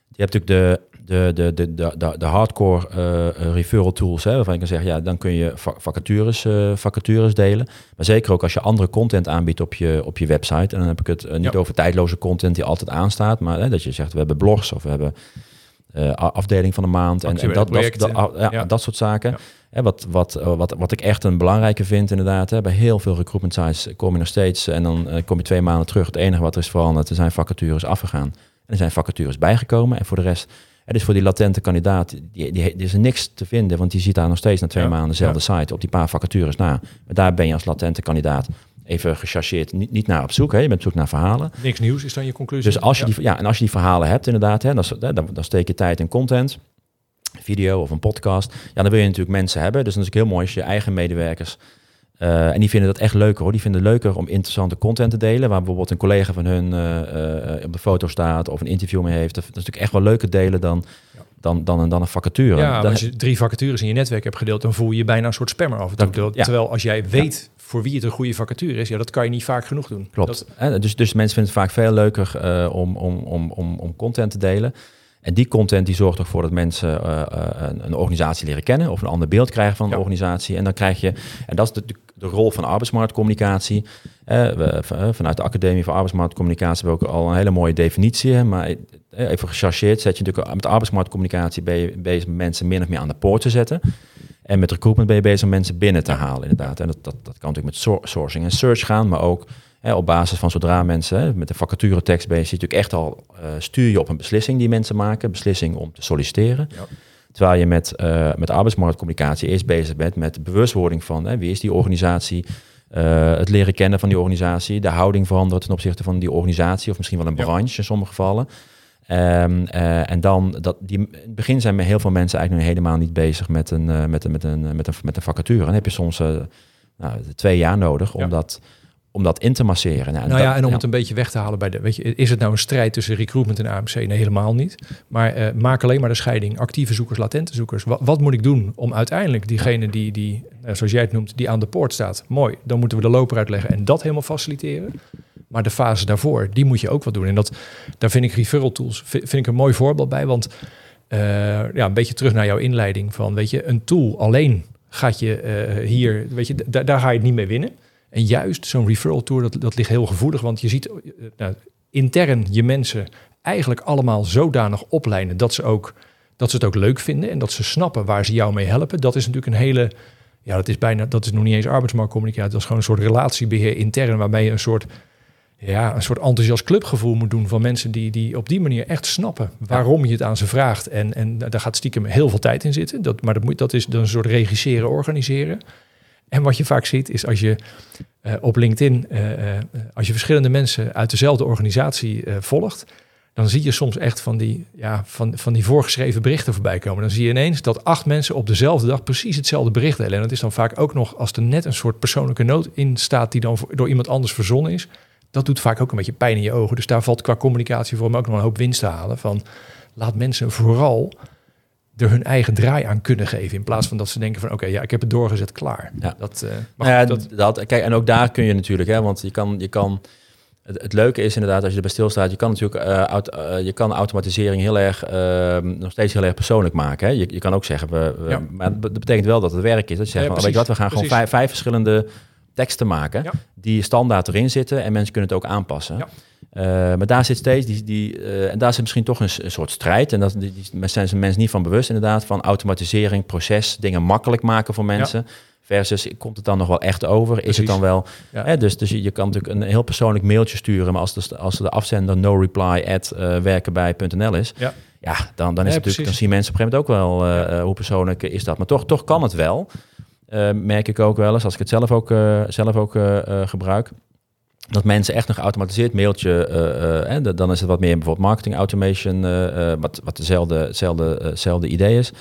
Je hebt natuurlijk de, de, de, de, de, de, hardcore eh, referral tools, hè, waarvan je kan zeggen, ja, dan kun je va- vacatures, eh, vacatures delen. Maar zeker ook als je andere content aanbiedt op je, op je website. En dan heb ik het eh, niet Ja. over tijdloze content die altijd aanstaat, maar hè, dat je zegt, we hebben blogs of we hebben eh, afdeling van de maand en, dat, dat, dat, ja, Ja. dat soort zaken. Hè, wat, wat, eh, wat, wat ik echt een belangrijke vind inderdaad, hè, bij heel veel recruitment sites kom je nog steeds en dan eh, kom je twee maanden terug. Het enige wat er is veranderd, er zijn vacatures afgegaan. En er zijn vacatures bijgekomen en voor de rest, het is voor die latente kandidaat, die, die, die is er niks te vinden, want die ziet daar nog steeds na twee Ja. maanden dezelfde site op die paar vacatures na. Maar daar ben je als latente kandidaat even gechargeerd, niet, niet naar op zoek, hè. je bent op zoek naar verhalen. Niks nieuws is dan je conclusie. Dus als je, Ja. die, ja, en als je die verhalen hebt inderdaad, hè, dan, dan, dan steek je tijd in content, video of een podcast. Ja, dan wil je natuurlijk mensen hebben. Dus dan is het heel mooi als je eigen medewerkers... eh, en die vinden dat echt leuker hoor. Die vinden het leuker om interessante content te delen. Waar bijvoorbeeld een collega van hun eh, eh, op de foto staat of een interview mee heeft. Dat is natuurlijk echt wel leuker delen dan, Ja. dan, dan, een- dan een vacature. Ja, Dan- als je drie vacatures in je netwerk hebt gedeeld, dan voel je je bijna een soort spammer af en toe. Dat- Terwijl, ja. terwijl als jij weet voor wie het een goede vacature is, ja, dat kan je niet vaak genoeg doen. Klopt. Dat- dus, dus mensen vinden het vaak veel leuker eh, om, om, om, om, om content te delen. En die content die zorgt ervoor dat mensen eh, eh, een, een organisatie leren kennen of een ander beeld krijgen van een Ja. organisatie. En dan krijg je, en dat is de, de, de rol van arbeidsmarktcommunicatie. Eh, we, eh, vanuit de Academie voor Arbeidsmarktcommunicatie hebben we ook al een hele mooie definitie. hè, Maar even gechargeerd zet je natuurlijk met arbeidsmarktcommunicatie ben je bezig met mensen min of meer aan de poort te zetten. En met recruitment ben je bezig om mensen binnen te halen, inderdaad. En dat, dat, dat kan natuurlijk met sour- sourcing en search gaan, maar ook hè, op basis van zodra mensen hè, met de vacature tekst bezig zijn, natuurlijk echt al eh, stuur je op een beslissing die mensen maken, beslissing om te solliciteren. Ja. Terwijl je met, eh, met arbeidsmarktcommunicatie eerst bezig bent met bewustwording van hè, wie is die organisatie, eh, het leren kennen van die organisatie, de houding veranderen ten opzichte van die organisatie of misschien wel een Ja. branche in sommige gevallen. Ehm, eh, en dan, dat, die, in het begin zijn heel veel mensen eigenlijk nog helemaal niet bezig met een, met een, met een, met een, met een vacature. En dan heb je soms nou, twee jaar nodig om, Ja. dat, om dat in te masseren. Nou dat- ja, en om het een beetje weg te halen bij de. Weet je, is het nou een strijd tussen recruitment en AMC? Nee, helemaal niet. Maar eh, maak alleen maar de scheiding. Actieve zoekers, latente zoekers. Wat, wat moet ik doen om uiteindelijk diegene die, die eh, zoals jij het noemt, die aan de poort staat. Mooi, dan moeten we de loper uitleggen en dat helemaal faciliteren. Maar de fase daarvoor, die moet je ook wat doen. En dat, daar vind ik referral tools vind, vind ik een mooi voorbeeld bij. Want eh, ja, een beetje terug naar jouw inleiding van, weet je, een tool alleen gaat je eh, hier, weet je, da- daar ga je het niet mee winnen. En juist zo'n referral tour, dat, dat ligt heel gevoelig. Want je ziet eh, nou, intern je mensen eigenlijk allemaal zodanig opleiden dat ze, ook, dat ze het ook leuk vinden. En dat ze snappen waar ze jou mee helpen. Dat is natuurlijk een hele, ja, dat is bijna, dat is nog niet eens arbeidsmarktcommunicatie. Dat is gewoon een soort relatiebeheer intern, waarbij je een soort, ja, een soort enthousiast clubgevoel moet doen van mensen die, die op die manier echt snappen waarom je het aan ze vraagt. En, en daar gaat stiekem heel veel tijd in zitten. Dat, maar dat, moet, dat is dan een soort regisseren, organiseren. En wat je vaak ziet is als je eh, op LinkedIn, eh, eh, als je verschillende mensen uit dezelfde organisatie volgt, dan zie je soms echt van die, ja, van, van die voorgeschreven berichten voorbij komen. Dan zie je ineens dat acht mensen op dezelfde dag precies hetzelfde bericht delen. En dat is dan vaak ook nog als er net een soort persoonlijke noot in staat die dan door iemand anders verzonnen is. Dat doet vaak ook een beetje pijn in je ogen. Dus daar valt qua communicatie voor me ook nog een hoop winst te halen. Van laat mensen vooral er hun eigen draai aan kunnen geven. In plaats van dat ze denken van oké, ja, ik heb het doorgezet, klaar. Ja. Dat, uh, maar ja, dat... dat... Kijk, en ook daar kun je natuurlijk, hè, want je kan, je kan het, het, leuke is inderdaad, als je erbij stilstaat, je kan natuurlijk uh, aut, uh, je kan automatisering heel erg, uh, nog steeds heel erg persoonlijk maken. Hè? Je, je kan ook zeggen, we, we, ja. maar dat betekent wel dat het werk is. Dat je zegt, ja, weet je wat, we gaan precies. gewoon vijf, vijf, verschillende teksten maken ja. die standaard erin zitten en mensen kunnen het ook aanpassen. Ja. maar daar zit steeds die, die en daar zit misschien toch een, een soort strijd. En dat die, die, zijn ze mensen niet van bewust, inderdaad, van automatisering, proces, dingen makkelijk maken voor mensen. Versus, komt het dan nog wel echt over? Precies. Is het dan wel... Hè, dus, dus je, kan natuurlijk een heel persoonlijk mailtje sturen... maar als de, als de afzender no reply at uh, werkenbij.nl is... Ja. Ja, dan, dan, is het natuurlijk, dan zien mensen op een gegeven moment ook wel hoe persoonlijk is dat. Maar toch, toch kan het wel. Uh, merk ik ook wel eens, als ik het zelf ook, zelf ook gebruik dat mensen echt een geautomatiseerd mailtje, uh, dan is het wat meer bijvoorbeeld marketing automation, wat, wat dezelfde, dezelfde, dezelfde idee is.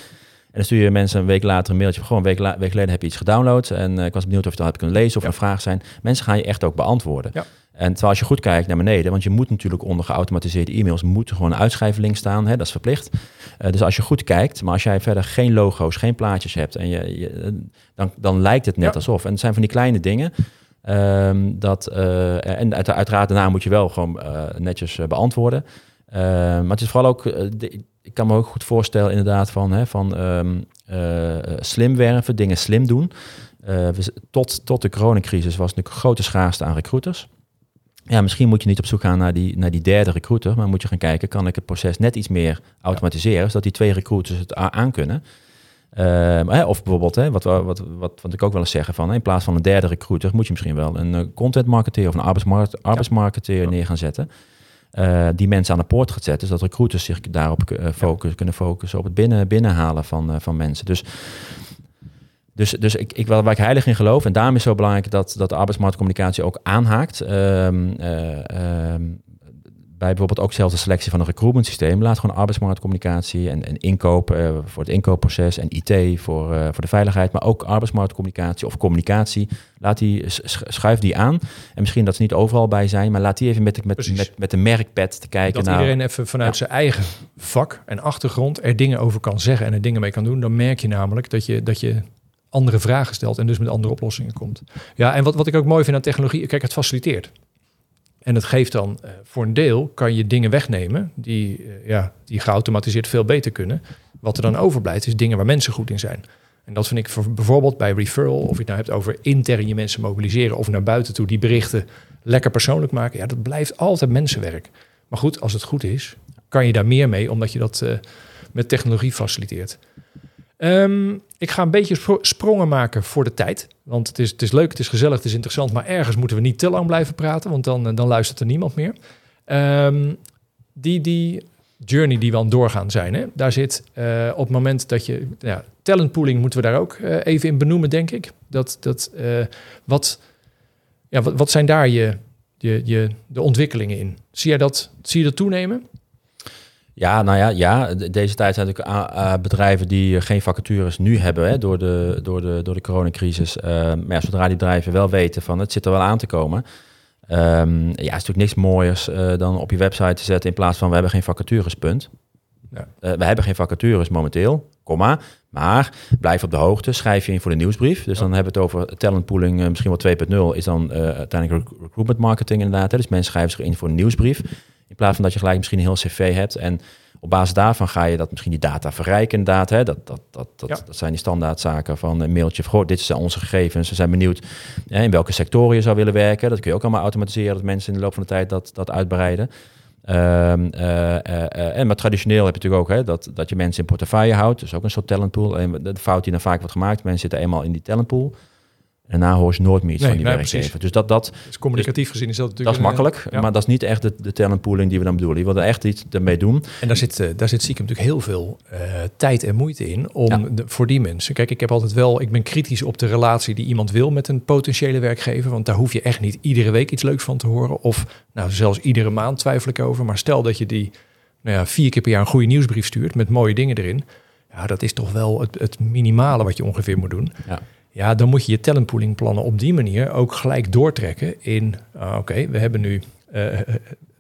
En dan stuur je mensen een week later een mailtje. Gewoon een week, week geleden heb je iets gedownload. En uh, ik was benieuwd of je dat hebt kunnen lezen of ja. een vraag zijn. Mensen gaan je echt ook beantwoorden. Ja. En terwijl als je goed kijkt naar beneden, want je moet natuurlijk onder geautomatiseerde e-mails moet gewoon een uitschrijflink staan. Hè, dat is verplicht. Uh, dus als je goed kijkt, maar als jij verder geen logo's, geen plaatjes hebt, en je, je dan, dan lijkt het net ja. alsof. En het zijn van die kleine dingen. Um, dat, uh, en uit, uiteraard daarna moet je wel gewoon netjes beantwoorden. maar het is vooral ook, de, ik kan me ook goed voorstellen inderdaad van, hè, van um, uh, slim werven, dingen slim doen. Tot, tot de coronacrisis was natuurlijk een grote schaarste aan recruiters. Ja, misschien moet je niet op zoek gaan naar die, naar die derde recruiter, maar moet je gaan kijken, kan ik het proces net iets meer automatiseren, zodat die twee recruiters het aan kunnen. Uh, of bijvoorbeeld, hè, wat, wat, wat, wat ik ook wel eens zeggen, van, in plaats van een derde recruiter moet je misschien wel een content marketeer of een arbeidsmarkt, arbeidsmarketeer ja. neer gaan zetten. Uh, die mensen aan de poort gaat zetten, zodat recruiters zich daarop uh, focus, ja. kunnen focussen op het binnen, binnenhalen van, van mensen. Dus, dus, dus ik, ik, waar ik heilig in geloof, en daarom is het zo belangrijk dat, dat de arbeidsmarktcommunicatie ook aanhaakt. Um, um, bij bijvoorbeeld ook zelfs de selectie van een recruitment systeem. Laat gewoon arbeidsmarktcommunicatie en, en inkoop uh, voor het inkoopproces en IT voor, uh, voor de veiligheid, maar ook arbeidsmarktcommunicatie of communicatie. Laat die, schuif die aan. En misschien dat ze niet overal bij zijn, maar laat die even met, met, met, met de merkpad te kijken. Dat naar, iedereen even vanuit ja. zijn eigen vak en achtergrond er dingen over kan zeggen en er dingen mee kan doen. Dan merk je namelijk dat je, dat je andere vragen stelt en dus met andere oplossingen komt. Ja, en wat, wat ik ook mooi vind aan technologie, kijk, het faciliteert. En het geeft dan uh, voor een deel kan je dingen wegnemen die, uh, ja, die geautomatiseerd veel beter kunnen. Wat er dan overblijft is dingen waar mensen goed in zijn. En dat vind ik voor, bijvoorbeeld bij referral, of je het nou hebt over intern je mensen mobiliseren of naar buiten toe die berichten lekker persoonlijk maken. Ja, dat blijft altijd mensenwerk. Maar goed, als het goed is, kan je daar meer mee, omdat je dat uh, met technologie faciliteert. Um, ik ga een beetje spro sprongen maken voor de tijd. Want het is, het is leuk, het is gezellig, het is interessant. Maar ergens moeten we niet te lang blijven praten, want dan, dan luistert er niemand meer. Um, die, die journey die we aan het doorgaan zijn, hè, daar zit uh, op het moment dat je... Ja, talentpooling moeten we daar ook uh, even in benoemen, denk ik. Dat, dat, wat, ja, wat, zijn daar je, je, de ontwikkelingen in? Zie, dat, zie je dat toenemen? Ja, nou ja, ja, deze tijd zijn natuurlijk uh, bedrijven die geen vacatures nu hebben hè, door, de, door, de, door de coronacrisis. Uh, maar ja, zodra die bedrijven wel weten van het zit er wel aan te komen. Um, ja, is natuurlijk niks mooiers uh, dan op je website te zetten in plaats van we hebben geen vacatures, punt. Ja. we hebben geen vacatures momenteel, komma. Maar blijf op de hoogte, schrijf je in voor de nieuwsbrief. Dus ja. dan hebben we het over talentpooling, misschien wel 2.0, is dan uiteindelijk recruitment marketing inderdaad. Hè. Dus mensen schrijven zich in voor een nieuwsbrief. In plaats van dat je gelijk misschien een heel cv hebt. En op basis daarvan ga je dat misschien die data verrijken inderdaad. Hè? Dat, dat, dat, dat, ja. dat zijn die standaardzaken van een mailtje. Van, dit zijn onze gegevens. We zijn benieuwd hè, in welke sectoren je zou willen werken. Dat kun je ook allemaal automatiseren. Dat mensen in de loop van de tijd dat, dat uitbreiden. Um, uh, uh, en maar traditioneel heb je natuurlijk ook hè, dat, dat je mensen in portefeuille houdt. Dus ook een soort talentpool. En de fout die dan vaak wordt gemaakt, mensen zitten eenmaal in die talentpool. En daarna hoor je nooit meer iets nee, van die nee, werkgever. Dus dat, dat dus communicatief dus, gezien is dat natuurlijk... Dat is makkelijk, ja. maar dat is niet echt de, de talentpooling die we dan bedoelen. Je wil er echt iets ermee doen. En daar zit, uh, daar zit natuurlijk heel veel uh, tijd en moeite in om ja. de, voor die mensen. Kijk, ik heb altijd wel, ik ben kritisch op de relatie die iemand wil met een potentiële werkgever. Want daar hoef je echt niet iedere week iets leuks van te horen. Of nou, zelfs iedere maand twijfel ik over. Maar stel dat je die nou ja, vier keer per jaar een goede nieuwsbrief stuurt met mooie dingen erin. Ja, dat is toch wel het, het minimale wat je ongeveer moet doen. Ja. Ja, dan moet je je talentpooling plannen op die manier ook gelijk doortrekken in, uh, oké, we hebben nu uh,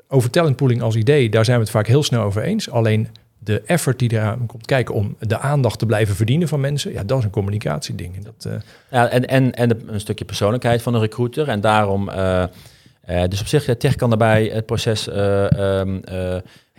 over talentpooling als idee, daar zijn we het vaak heel snel over eens. Alleen de effort die eraan komt kijken om de aandacht te blijven verdienen van mensen, ja, dat is een communicatieding. En dat, uh... ja, en, en, en een stukje persoonlijkheid van een recruiter. En daarom, dus op zich, tech kan daarbij het proces um,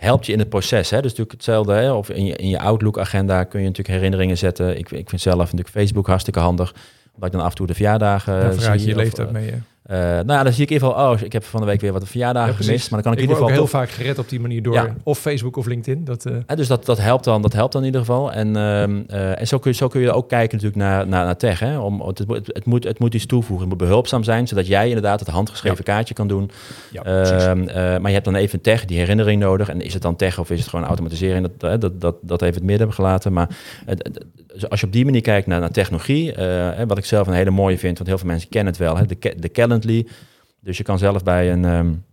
helpt je in het proces. Hè? Dus natuurlijk hetzelfde. Hè? Of in je, in je Outlook-agenda kun je natuurlijk herinneringen zetten. Ik, ik vind zelf natuurlijk Facebook hartstikke handig. Omdat ik dan af en toe de verjaardagen ja, zie. je leeftijd mee. Uh, nou ja, dan zie ik in ieder geval, oh, ik heb van de week weer wat verjaardagen ja, gemist. Maar dan kan ik, ik in ieder geval heel vaak gered op die manier door of Facebook of LinkedIn. Dat, uh... ja, dus dat, dat helpt dan, dat helpt dan in ieder geval. En, uh, en zo, kun je, zo kun je ook kijken natuurlijk naar, naar, naar tech. Hè? Om, het, het, het, moet, het moet iets toevoegen, het moet behulpzaam zijn, zodat jij inderdaad het handgeschreven kaartje kan doen. Ehm, maar je hebt dan even tech, die herinnering nodig. En is het dan tech of is het gewoon automatisering? Dat, dat, dat, dat even het midden gelaten. Maar als je op die manier kijkt naar, naar technologie, wat ik zelf een hele mooie vind, want heel veel mensen kennen het wel, hè? de, Calendly. Dus je kan zelf bij een... Um,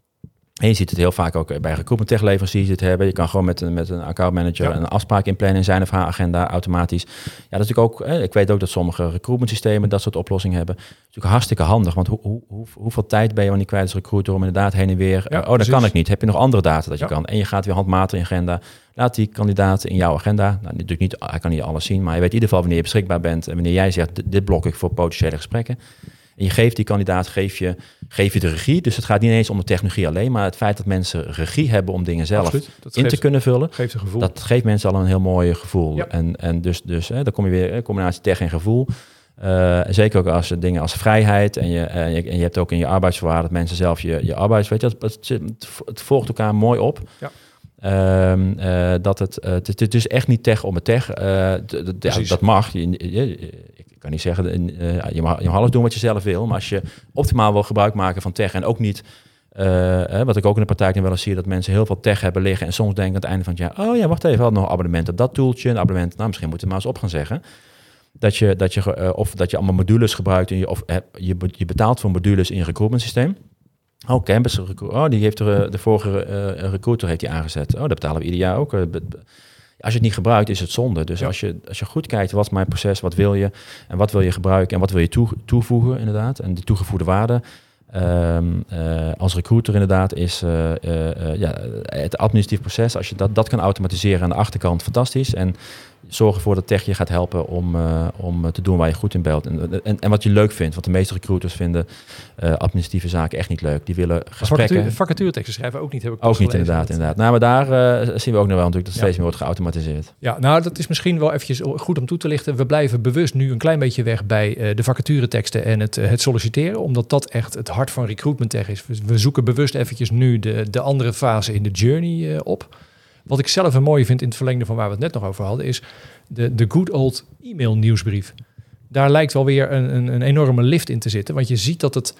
en je ziet het heel vaak ook bij recruitment tech leveranciers het hebben. Je kan gewoon met een, met een account manager een afspraak inplannen in zijn of haar agenda automatisch. Ja, dat is natuurlijk ook, ik weet ook dat sommige recruitment systemen dat soort oplossingen hebben. Dat is natuurlijk hartstikke handig, want hoe, hoe, hoe, hoeveel tijd ben je wanneer kwijt als recruiter om inderdaad heen en weer, ja, oh dat kan ik niet. Heb je nog andere data dat je kan? En je gaat weer handmatig in agenda. Laat die kandidaat in jouw agenda, nou natuurlijk niet, hij kan niet alles zien, maar je weet in ieder geval wanneer je beschikbaar bent en wanneer jij zegt, dit blok ik voor potentiële gesprekken. En je geeft die kandidaat, geef je, geef je de regie. Dus het gaat niet eens om de technologie alleen, maar het feit dat mensen regie hebben om dingen zelf in te kunnen vullen. Geeft een gevoel. Dat geeft mensen al een heel mooi gevoel. En, en dus, dus hè, dan kom je weer, combinatie tech en gevoel. Uh, zeker ook als dingen als vrijheid en je, en je, en je hebt ook in je arbeidsvoorwaarden dat mensen zelf je, je arbeids, weet je, het, het, het volgt elkaar mooi op. Ja. Um, uh, dat het, uh, het, het, is echt niet tech om het tech. Uh, dat mag. Je, je, ik kan niet zeggen, uh, je, mag, je mag alles doen wat je zelf wil. Maar als je optimaal wil gebruik maken van tech en ook niet... Uh, wat ik ook in de praktijk wel eens zie, dat mensen heel veel tech hebben liggen en soms denken aan het einde van het jaar, oh ja, wacht even, had nog abonnementen, dat toeltje, een abonnement, nou misschien moeten we maar eens op gaan zeggen. Dat je, dat je, of dat je allemaal modules gebruikt, in je, of je, je betaalt voor modules in je recruitment systeem. Oh, Campus, oh, die heeft de vorige recruiter heeft die aangezet. Oh, dat betalen we ieder jaar ook. Als je het niet gebruikt, is het zonde. Dus als, je, als je goed kijkt, wat is mijn proces, wat wil je en wat wil je gebruiken en wat wil je toe, toevoegen inderdaad. En de toegevoegde waarde um, uh, als recruiter inderdaad is uh, uh, ja, het administratief proces. Als je dat, dat kan automatiseren aan de achterkant, fantastisch. En zorg ervoor dat tech je gaat helpen om, uh, om te doen waar je goed in belt. En, en, en, wat je leuk vindt. Want de meeste recruiters vinden uh, administratieve zaken echt niet leuk. Die willen gesprekken... Vacatureteksten schrijven ook niet, heb ik Ook niet, inderdaad. inderdaad. Nou, maar daar uh, zien we ook nog wel natuurlijk dat steeds meer wordt geautomatiseerd. Ja, nou, dat is misschien wel eventjes goed om toe te lichten. We blijven bewust nu een klein beetje weg bij de vacatureteksten en het, het solliciteren. Omdat dat echt het hart van recruitment tech is. We zoeken bewust eventjes nu de, de andere fase in de journey op. Wat ik zelf een mooie vind in het verlengde van waar we het net nog over hadden, is de, de good old e-mail nieuwsbrief. Daar lijkt wel weer een, een, een enorme lift in te zitten. Want je ziet dat het,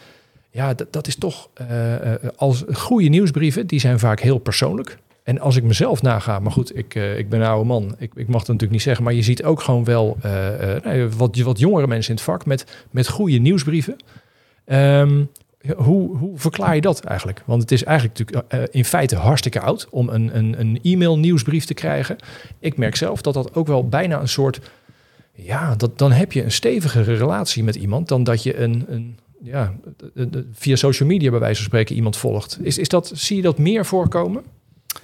ja, dat, dat is toch uh, als goede nieuwsbrieven, die zijn vaak heel persoonlijk. En als ik mezelf naga, maar goed, ik, uh, ik ben een oude man, ik, ik mag het natuurlijk niet zeggen, maar je ziet ook gewoon wel uh, wat, wat jongere mensen in het vak met, met goede nieuwsbrieven. Um, hoe, hoe verklaar je dat eigenlijk? Want het is eigenlijk natuurlijk uh, in feite hartstikke oud om een, een, een e-mail nieuwsbrief te krijgen. Ik merk zelf dat dat ook wel bijna een soort... Ja, dan heb je een stevigere relatie met iemand dan dat je een, een ja, via social media bij wijze van spreken iemand volgt. Is, is dat, zie je dat meer voorkomen?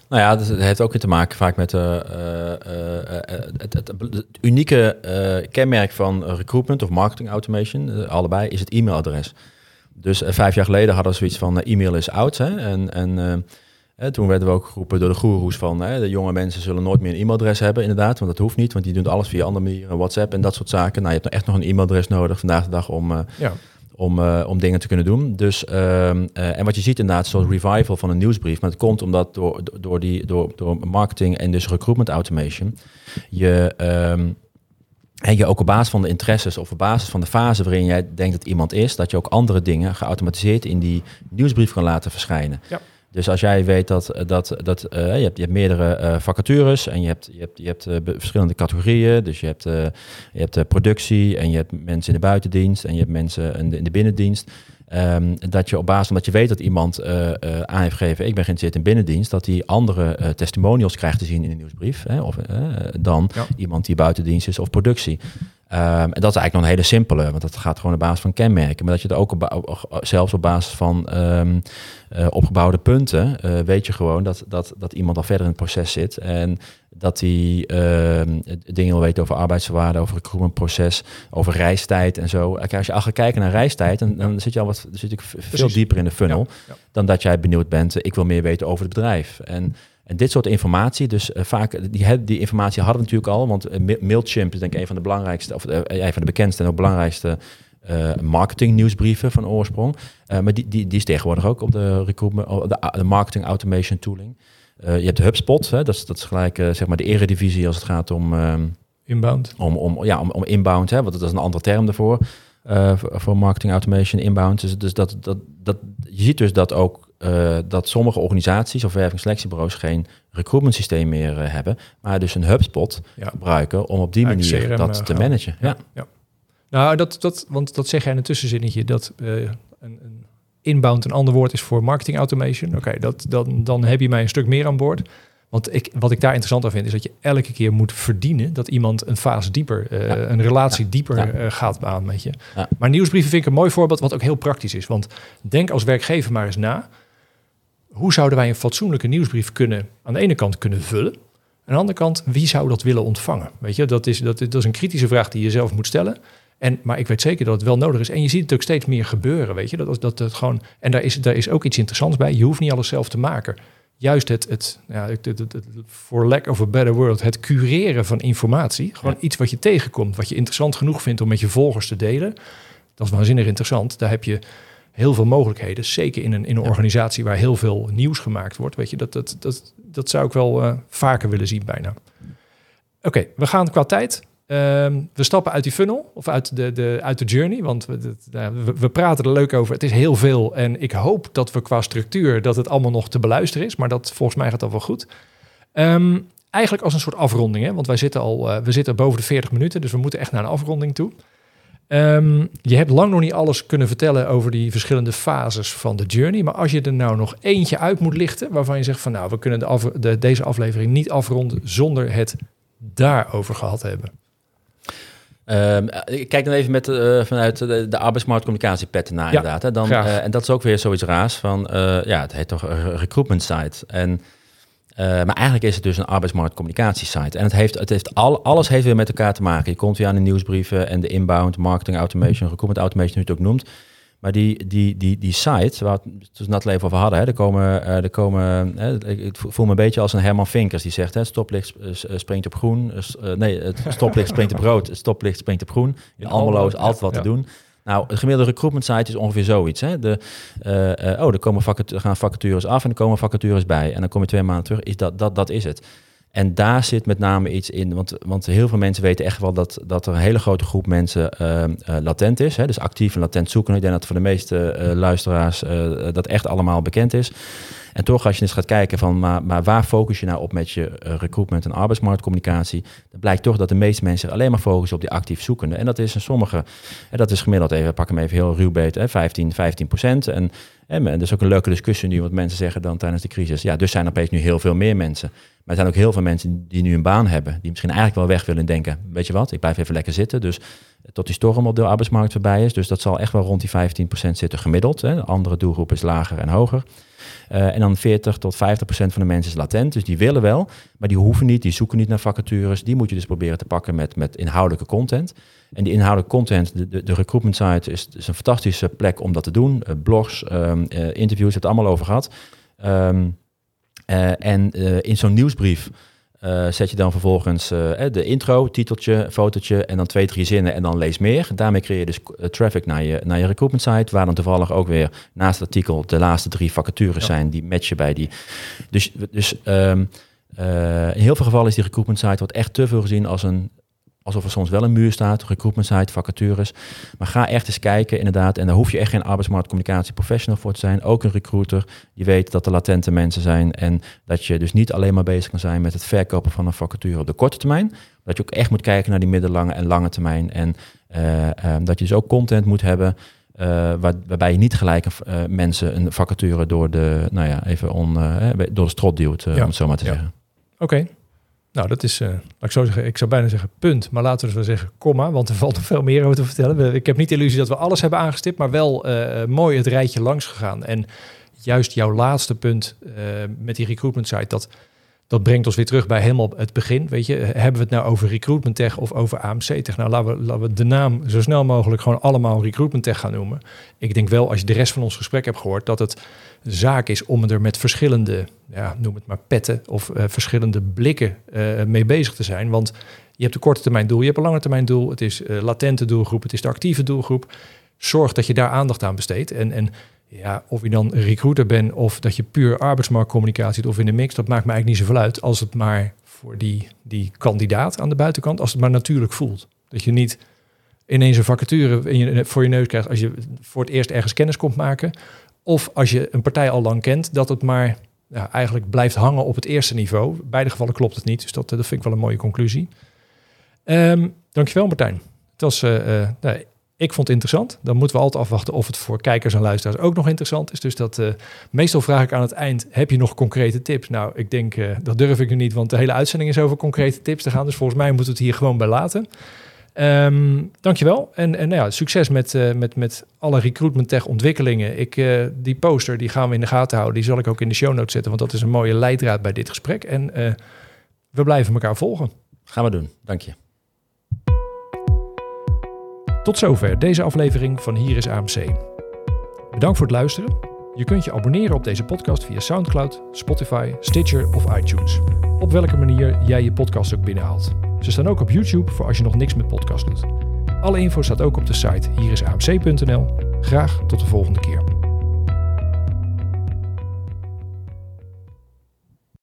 Nou ja, dat heeft ook te maken vaak met uh, het, het, het, unieke kenmerk van recruitment of marketing automation. allebei is het e-mailadres. Dus uh, vijf jaar geleden hadden we zoiets van uh, e-mail is oud. Hè? En, en uh, toen werden we ook geroepen door de goeroes van de jonge mensen zullen nooit meer een e-mailadres hebben, inderdaad. Want dat hoeft niet, want die doen alles via andere manieren, WhatsApp en dat soort zaken. Nou, je hebt echt nog een e-mailadres nodig vandaag de dag om, ja. om, om dingen te kunnen doen. Dus, ehm, en wat je ziet inderdaad, zo'n revival van een nieuwsbrief. Maar het komt omdat door, door, die, door, door marketing en dus recruitment automation je... Um, en je ook op basis van de interesses of op basis van de fase waarin jij denkt dat iemand is, dat je ook andere dingen geautomatiseerd in die nieuwsbrief kan laten verschijnen. Ja. Dus als jij weet dat, dat, dat uh, je, hebt, je hebt meerdere uh, vacatures en je hebt, je hebt, je hebt uh, verschillende categorieën. Dus je hebt, je hebt productie en je hebt mensen in de buitendienst en je hebt mensen in de, in de binnendienst. Um, dat je op basis van dat je weet dat iemand uh, uh, aan heeft gegeven, ik ben geïnteresseerd in binnendienst, dat hij andere uh, testimonials krijgt te zien in de nieuwsbrief. Hè, of dan iemand die buitendienst is of productie. Ehm, en dat is eigenlijk nog een hele simpele, want dat gaat gewoon op basis van kenmerken. Maar dat je er ook op, zelfs op basis van ehm, eh, opgebouwde punten, uh, weet je gewoon dat, dat, dat iemand al verder in het proces zit. En dat hij ehm, dingen wil weten over arbeidsvoorwaarden, over het recruitmentproces, over reistijd en zo. Als je al gaat kijken naar reistijd, dan, dan zit je al wat zit ik veel dieper in de funnel dan dat jij benieuwd bent. Ik wil meer weten over het bedrijf. En en dit soort informatie, dus uh, vaak, die, die informatie hadden we natuurlijk al, want uh, Mailchimp is denk ik een van de belangrijkste, of uh, een van de bekendste en ook belangrijkste marketing nieuwsbrieven van oorsprong. maar die, die, die is tegenwoordig ook op de, recruitment, de, de marketing automation tooling. je hebt HubSpot, hè, dat, is, dat is gelijk zeg maar de eredivisie als het gaat om... Um, inbound. Om, om, ja, om, om inbound, hè, want dat is een andere term daarvoor. voor marketing automation inbound. Dus, dus dat, dat, dat, je ziet dus dat ook uh, dat sommige organisaties of wervingsselectiebureaus geen recruitment systeem meer uh, hebben, maar dus een HubSpot gebruiken om op die manier dat eh, te managen. Ja. ja. Nou, dat, dat, want dat zeg jij in een tussenzinnetje, dat een, een inbound een ander woord is voor marketing automation. Oké, dat dan, dan heb je mij een stuk meer aan boord. Want ik, wat ik daar interessant aan vind, is dat je elke keer moet verdienen dat iemand een fase dieper, een relatie dieper gaat aan met je. Maar nieuwsbrieven vind ik een mooi voorbeeld, wat ook heel praktisch is. Want denk als werkgever maar eens na hoe zouden wij een fatsoenlijke nieuwsbrief kunnen aan de ene kant kunnen vullen? Aan de andere kant, wie zou dat willen ontvangen? Weet je, dat is, dat, dat is een kritische vraag die je zelf moet stellen. En, maar ik weet zeker dat het wel nodig is. En je ziet het ook steeds meer gebeuren, weet je. Dat, dat, dat gewoon, en daar is, daar is ook iets interessants bij. Je hoeft niet alles zelf te maken. Juist het, het, ja, for lack of a better word, het cureren van informatie. Gewoon iets wat je tegenkomt, wat je interessant genoeg vindt om met je volgers te delen. Dat is waanzinnig interessant. Daar heb je heel veel mogelijkheden. Zeker in een, in een organisatie waar heel veel nieuws gemaakt wordt. Weet je, dat, dat, dat, dat zou ik wel uh, vaker willen zien bijna. Oké, we gaan qua tijd. Ehm, we stappen uit die funnel of uit de, de, uit de journey, want we, we, we, praten er leuk over. Het is heel veel en ik hoop dat we qua structuur dat het allemaal nog te beluisteren is, maar dat volgens mij gaat dat wel goed. Um, eigenlijk als een soort afronding, hè? want wij zitten al uh, we zitten boven de 40 minuten, dus we moeten echt naar een afronding toe. Um, je hebt lang nog niet alles kunnen vertellen over die verschillende fases van de journey. Maar als je er nou nog eentje uit moet lichten, waarvan je zegt van nou, we kunnen de af, de, deze aflevering niet afronden zonder het daarover gehad hebben. Um, ik kijk dan even met, uh, vanuit de, de arbeidsmarktcommunicatiepet naar ja, inderdaad. Hè. Dan, uh, en dat is ook weer zoiets raars van, uh, ja, het heet toch een recruitment site. En uh, maar eigenlijk is het dus een arbeidsmarktcommunicatiesite. En het heeft, het heeft al, alles heeft weer met elkaar te maken. Je komt weer aan de nieuwsbrieven en de inbound, marketing automation, recruitment automation, hoe je het ook noemt. Maar die, die, die, die site, waar we het dus net even over hadden, hè, er komen, uh, er komen hè, ik voel me een beetje als een Herman Vinkers die zegt, hè, stoplicht springt op groen, nee, het [LAUGHS] stoplicht springt op rood, het stoplicht springt op groen. In Almelo is altijd wat te doen. Nou, een gemiddelde recruitment site is ongeveer zoiets. Hè? De, uh, uh, oh, er komen vacatures, gaan vacatures af en er komen vacatures bij. En dan kom je twee maanden terug. Is dat, dat, dat is het. En daar zit met name iets in, want, want heel veel mensen weten echt wel dat, dat er een hele grote groep mensen uh, latent is. Hè? Dus actief en latent zoeken. Ik denk dat voor de meeste luisteraars dat echt allemaal bekend is. En toch, als je eens gaat kijken van, maar, maar waar focus je nou op met je recruitment en arbeidsmarktcommunicatie, dan blijkt toch dat de meeste mensen alleen maar focussen op die actief zoekende. En dat is in sommige, dat is gemiddeld even, pak hem even heel ruw beet, hè, 15, 15 procent. En, en, en dat is ook een leuke discussie nu, wat mensen zeggen dan tijdens de crisis. Ja, dus zijn er opeens nu heel veel meer mensen. Maar er zijn ook heel veel mensen die nu een baan hebben, die misschien eigenlijk wel weg willen denken. Weet je wat, ik blijf even lekker zitten. Dus tot die storm op de arbeidsmarkt voorbij is. Dus dat zal echt wel rond die 15% zitten gemiddeld. Hè. De andere doelgroep is lager en hoger. Uh, en dan 40 tot 50 procent van de mensen is latent. Dus die willen wel, maar die hoeven niet, die zoeken niet naar vacatures. Die moet je dus proberen te pakken met, met inhoudelijke content. En die inhoudelijke content, de, de, recruitment site, is, is, een fantastische plek om dat te doen. Uh, blogs, um, uh, interviews, het allemaal over gehad. Um, en in zo'n nieuwsbrief uh, zet je dan vervolgens uh, de intro, titeltje, fotootje en dan twee, drie zinnen en dan lees meer. Daarmee creëer je dus traffic naar je, naar je recruitment site, waar dan toevallig ook weer naast het artikel de laatste drie vacatures zijn die matchen bij die. Dus, dus um, in heel veel gevallen is die recruitment site wordt echt te veel gezien als een alsof er soms wel een muur staat, recruitment site, vacatures. Maar ga echt eens kijken, inderdaad. En daar hoef je echt geen arbeidsmarktcommunicatie professional voor te zijn. Ook een recruiter die weet dat er latente mensen zijn. En dat je dus niet alleen maar bezig kan zijn met het verkopen van een vacature op de korte termijn. Maar dat je ook echt moet kijken naar die middellange en lange termijn. En uh, dat je dus ook content moet hebben. Uh, waar, waarbij je niet gelijk uh, mensen een vacature door de, nou ja, even on, door de strot duwt, om het zo maar te zeggen. Oké. Nou, dat is, uh, ik zo zeggen, ik zou bijna zeggen punt, maar laten we dus wel zeggen komma, want er valt nog veel meer over te vertellen. Ik heb niet de illusie dat we alles hebben aangestipt, maar wel uh, mooi het rijtje langs gegaan. En juist jouw laatste punt met die recruitment site, dat, dat brengt ons weer terug bij helemaal het begin. Weet je, hebben we het nou over recruitment tech of over AMC tech? Nou, laten we, laten we de naam zo snel mogelijk gewoon allemaal recruitment tech gaan noemen. Ik denk wel, als je de rest van ons gesprek hebt gehoord, dat het zaak is om er met verschillende, ja, noem het maar petten of uh, verschillende blikken uh, mee bezig te zijn. Want je hebt een korte termijn doel, je hebt een lange termijn doel, het is uh, latente doelgroep, het is de actieve doelgroep. Zorg dat je daar aandacht aan besteedt. En, en ja, of je dan recruiter bent of dat je puur arbeidsmarktcommunicatie doet of in de mix, dat maakt me eigenlijk niet zoveel uit. Als het maar voor die, die kandidaat aan de buitenkant, als het maar natuurlijk voelt. Dat je niet ineens een vacature in je, voor je neus krijgt als je voor het eerst ergens kennis komt maken. Of als je een partij al lang kent, dat het maar eigenlijk blijft hangen op het eerste niveau. In beide gevallen klopt het niet, dus dat, dat vind ik wel een mooie conclusie. Um, dankjewel Martijn. Het was, uh, ik vond het interessant. Dan moeten we altijd afwachten of het voor kijkers en luisteraars ook nog interessant is. Dus dat uh, meestal vraag ik aan het eind: heb je nog concrete tips? Nou, ik denk uh, dat durf ik nu niet, want de hele uitzending is over concrete tips te gaan. Dus volgens mij moeten we het hier gewoon bij laten. Um, dankjewel. En, en nou ja, succes met, uh, met, met alle recruitment tech ontwikkelingen. Ik, die poster die gaan we in de gaten houden. Die zal ik ook in de show notes zetten, want dat is een mooie leidraad bij dit gesprek. En we blijven elkaar volgen. Gaan we doen. Dank je. Tot zover deze aflevering van Hier is AMC. Bedankt voor het luisteren. Je kunt je abonneren op deze podcast via SoundCloud, Spotify, Stitcher of iTunes. Op welke manier jij je podcast ook binnenhaalt. Ze staan ook op YouTube voor als je nog niks met podcast doet. Alle info staat ook op de site hierisamc.nl. Graag tot de volgende keer.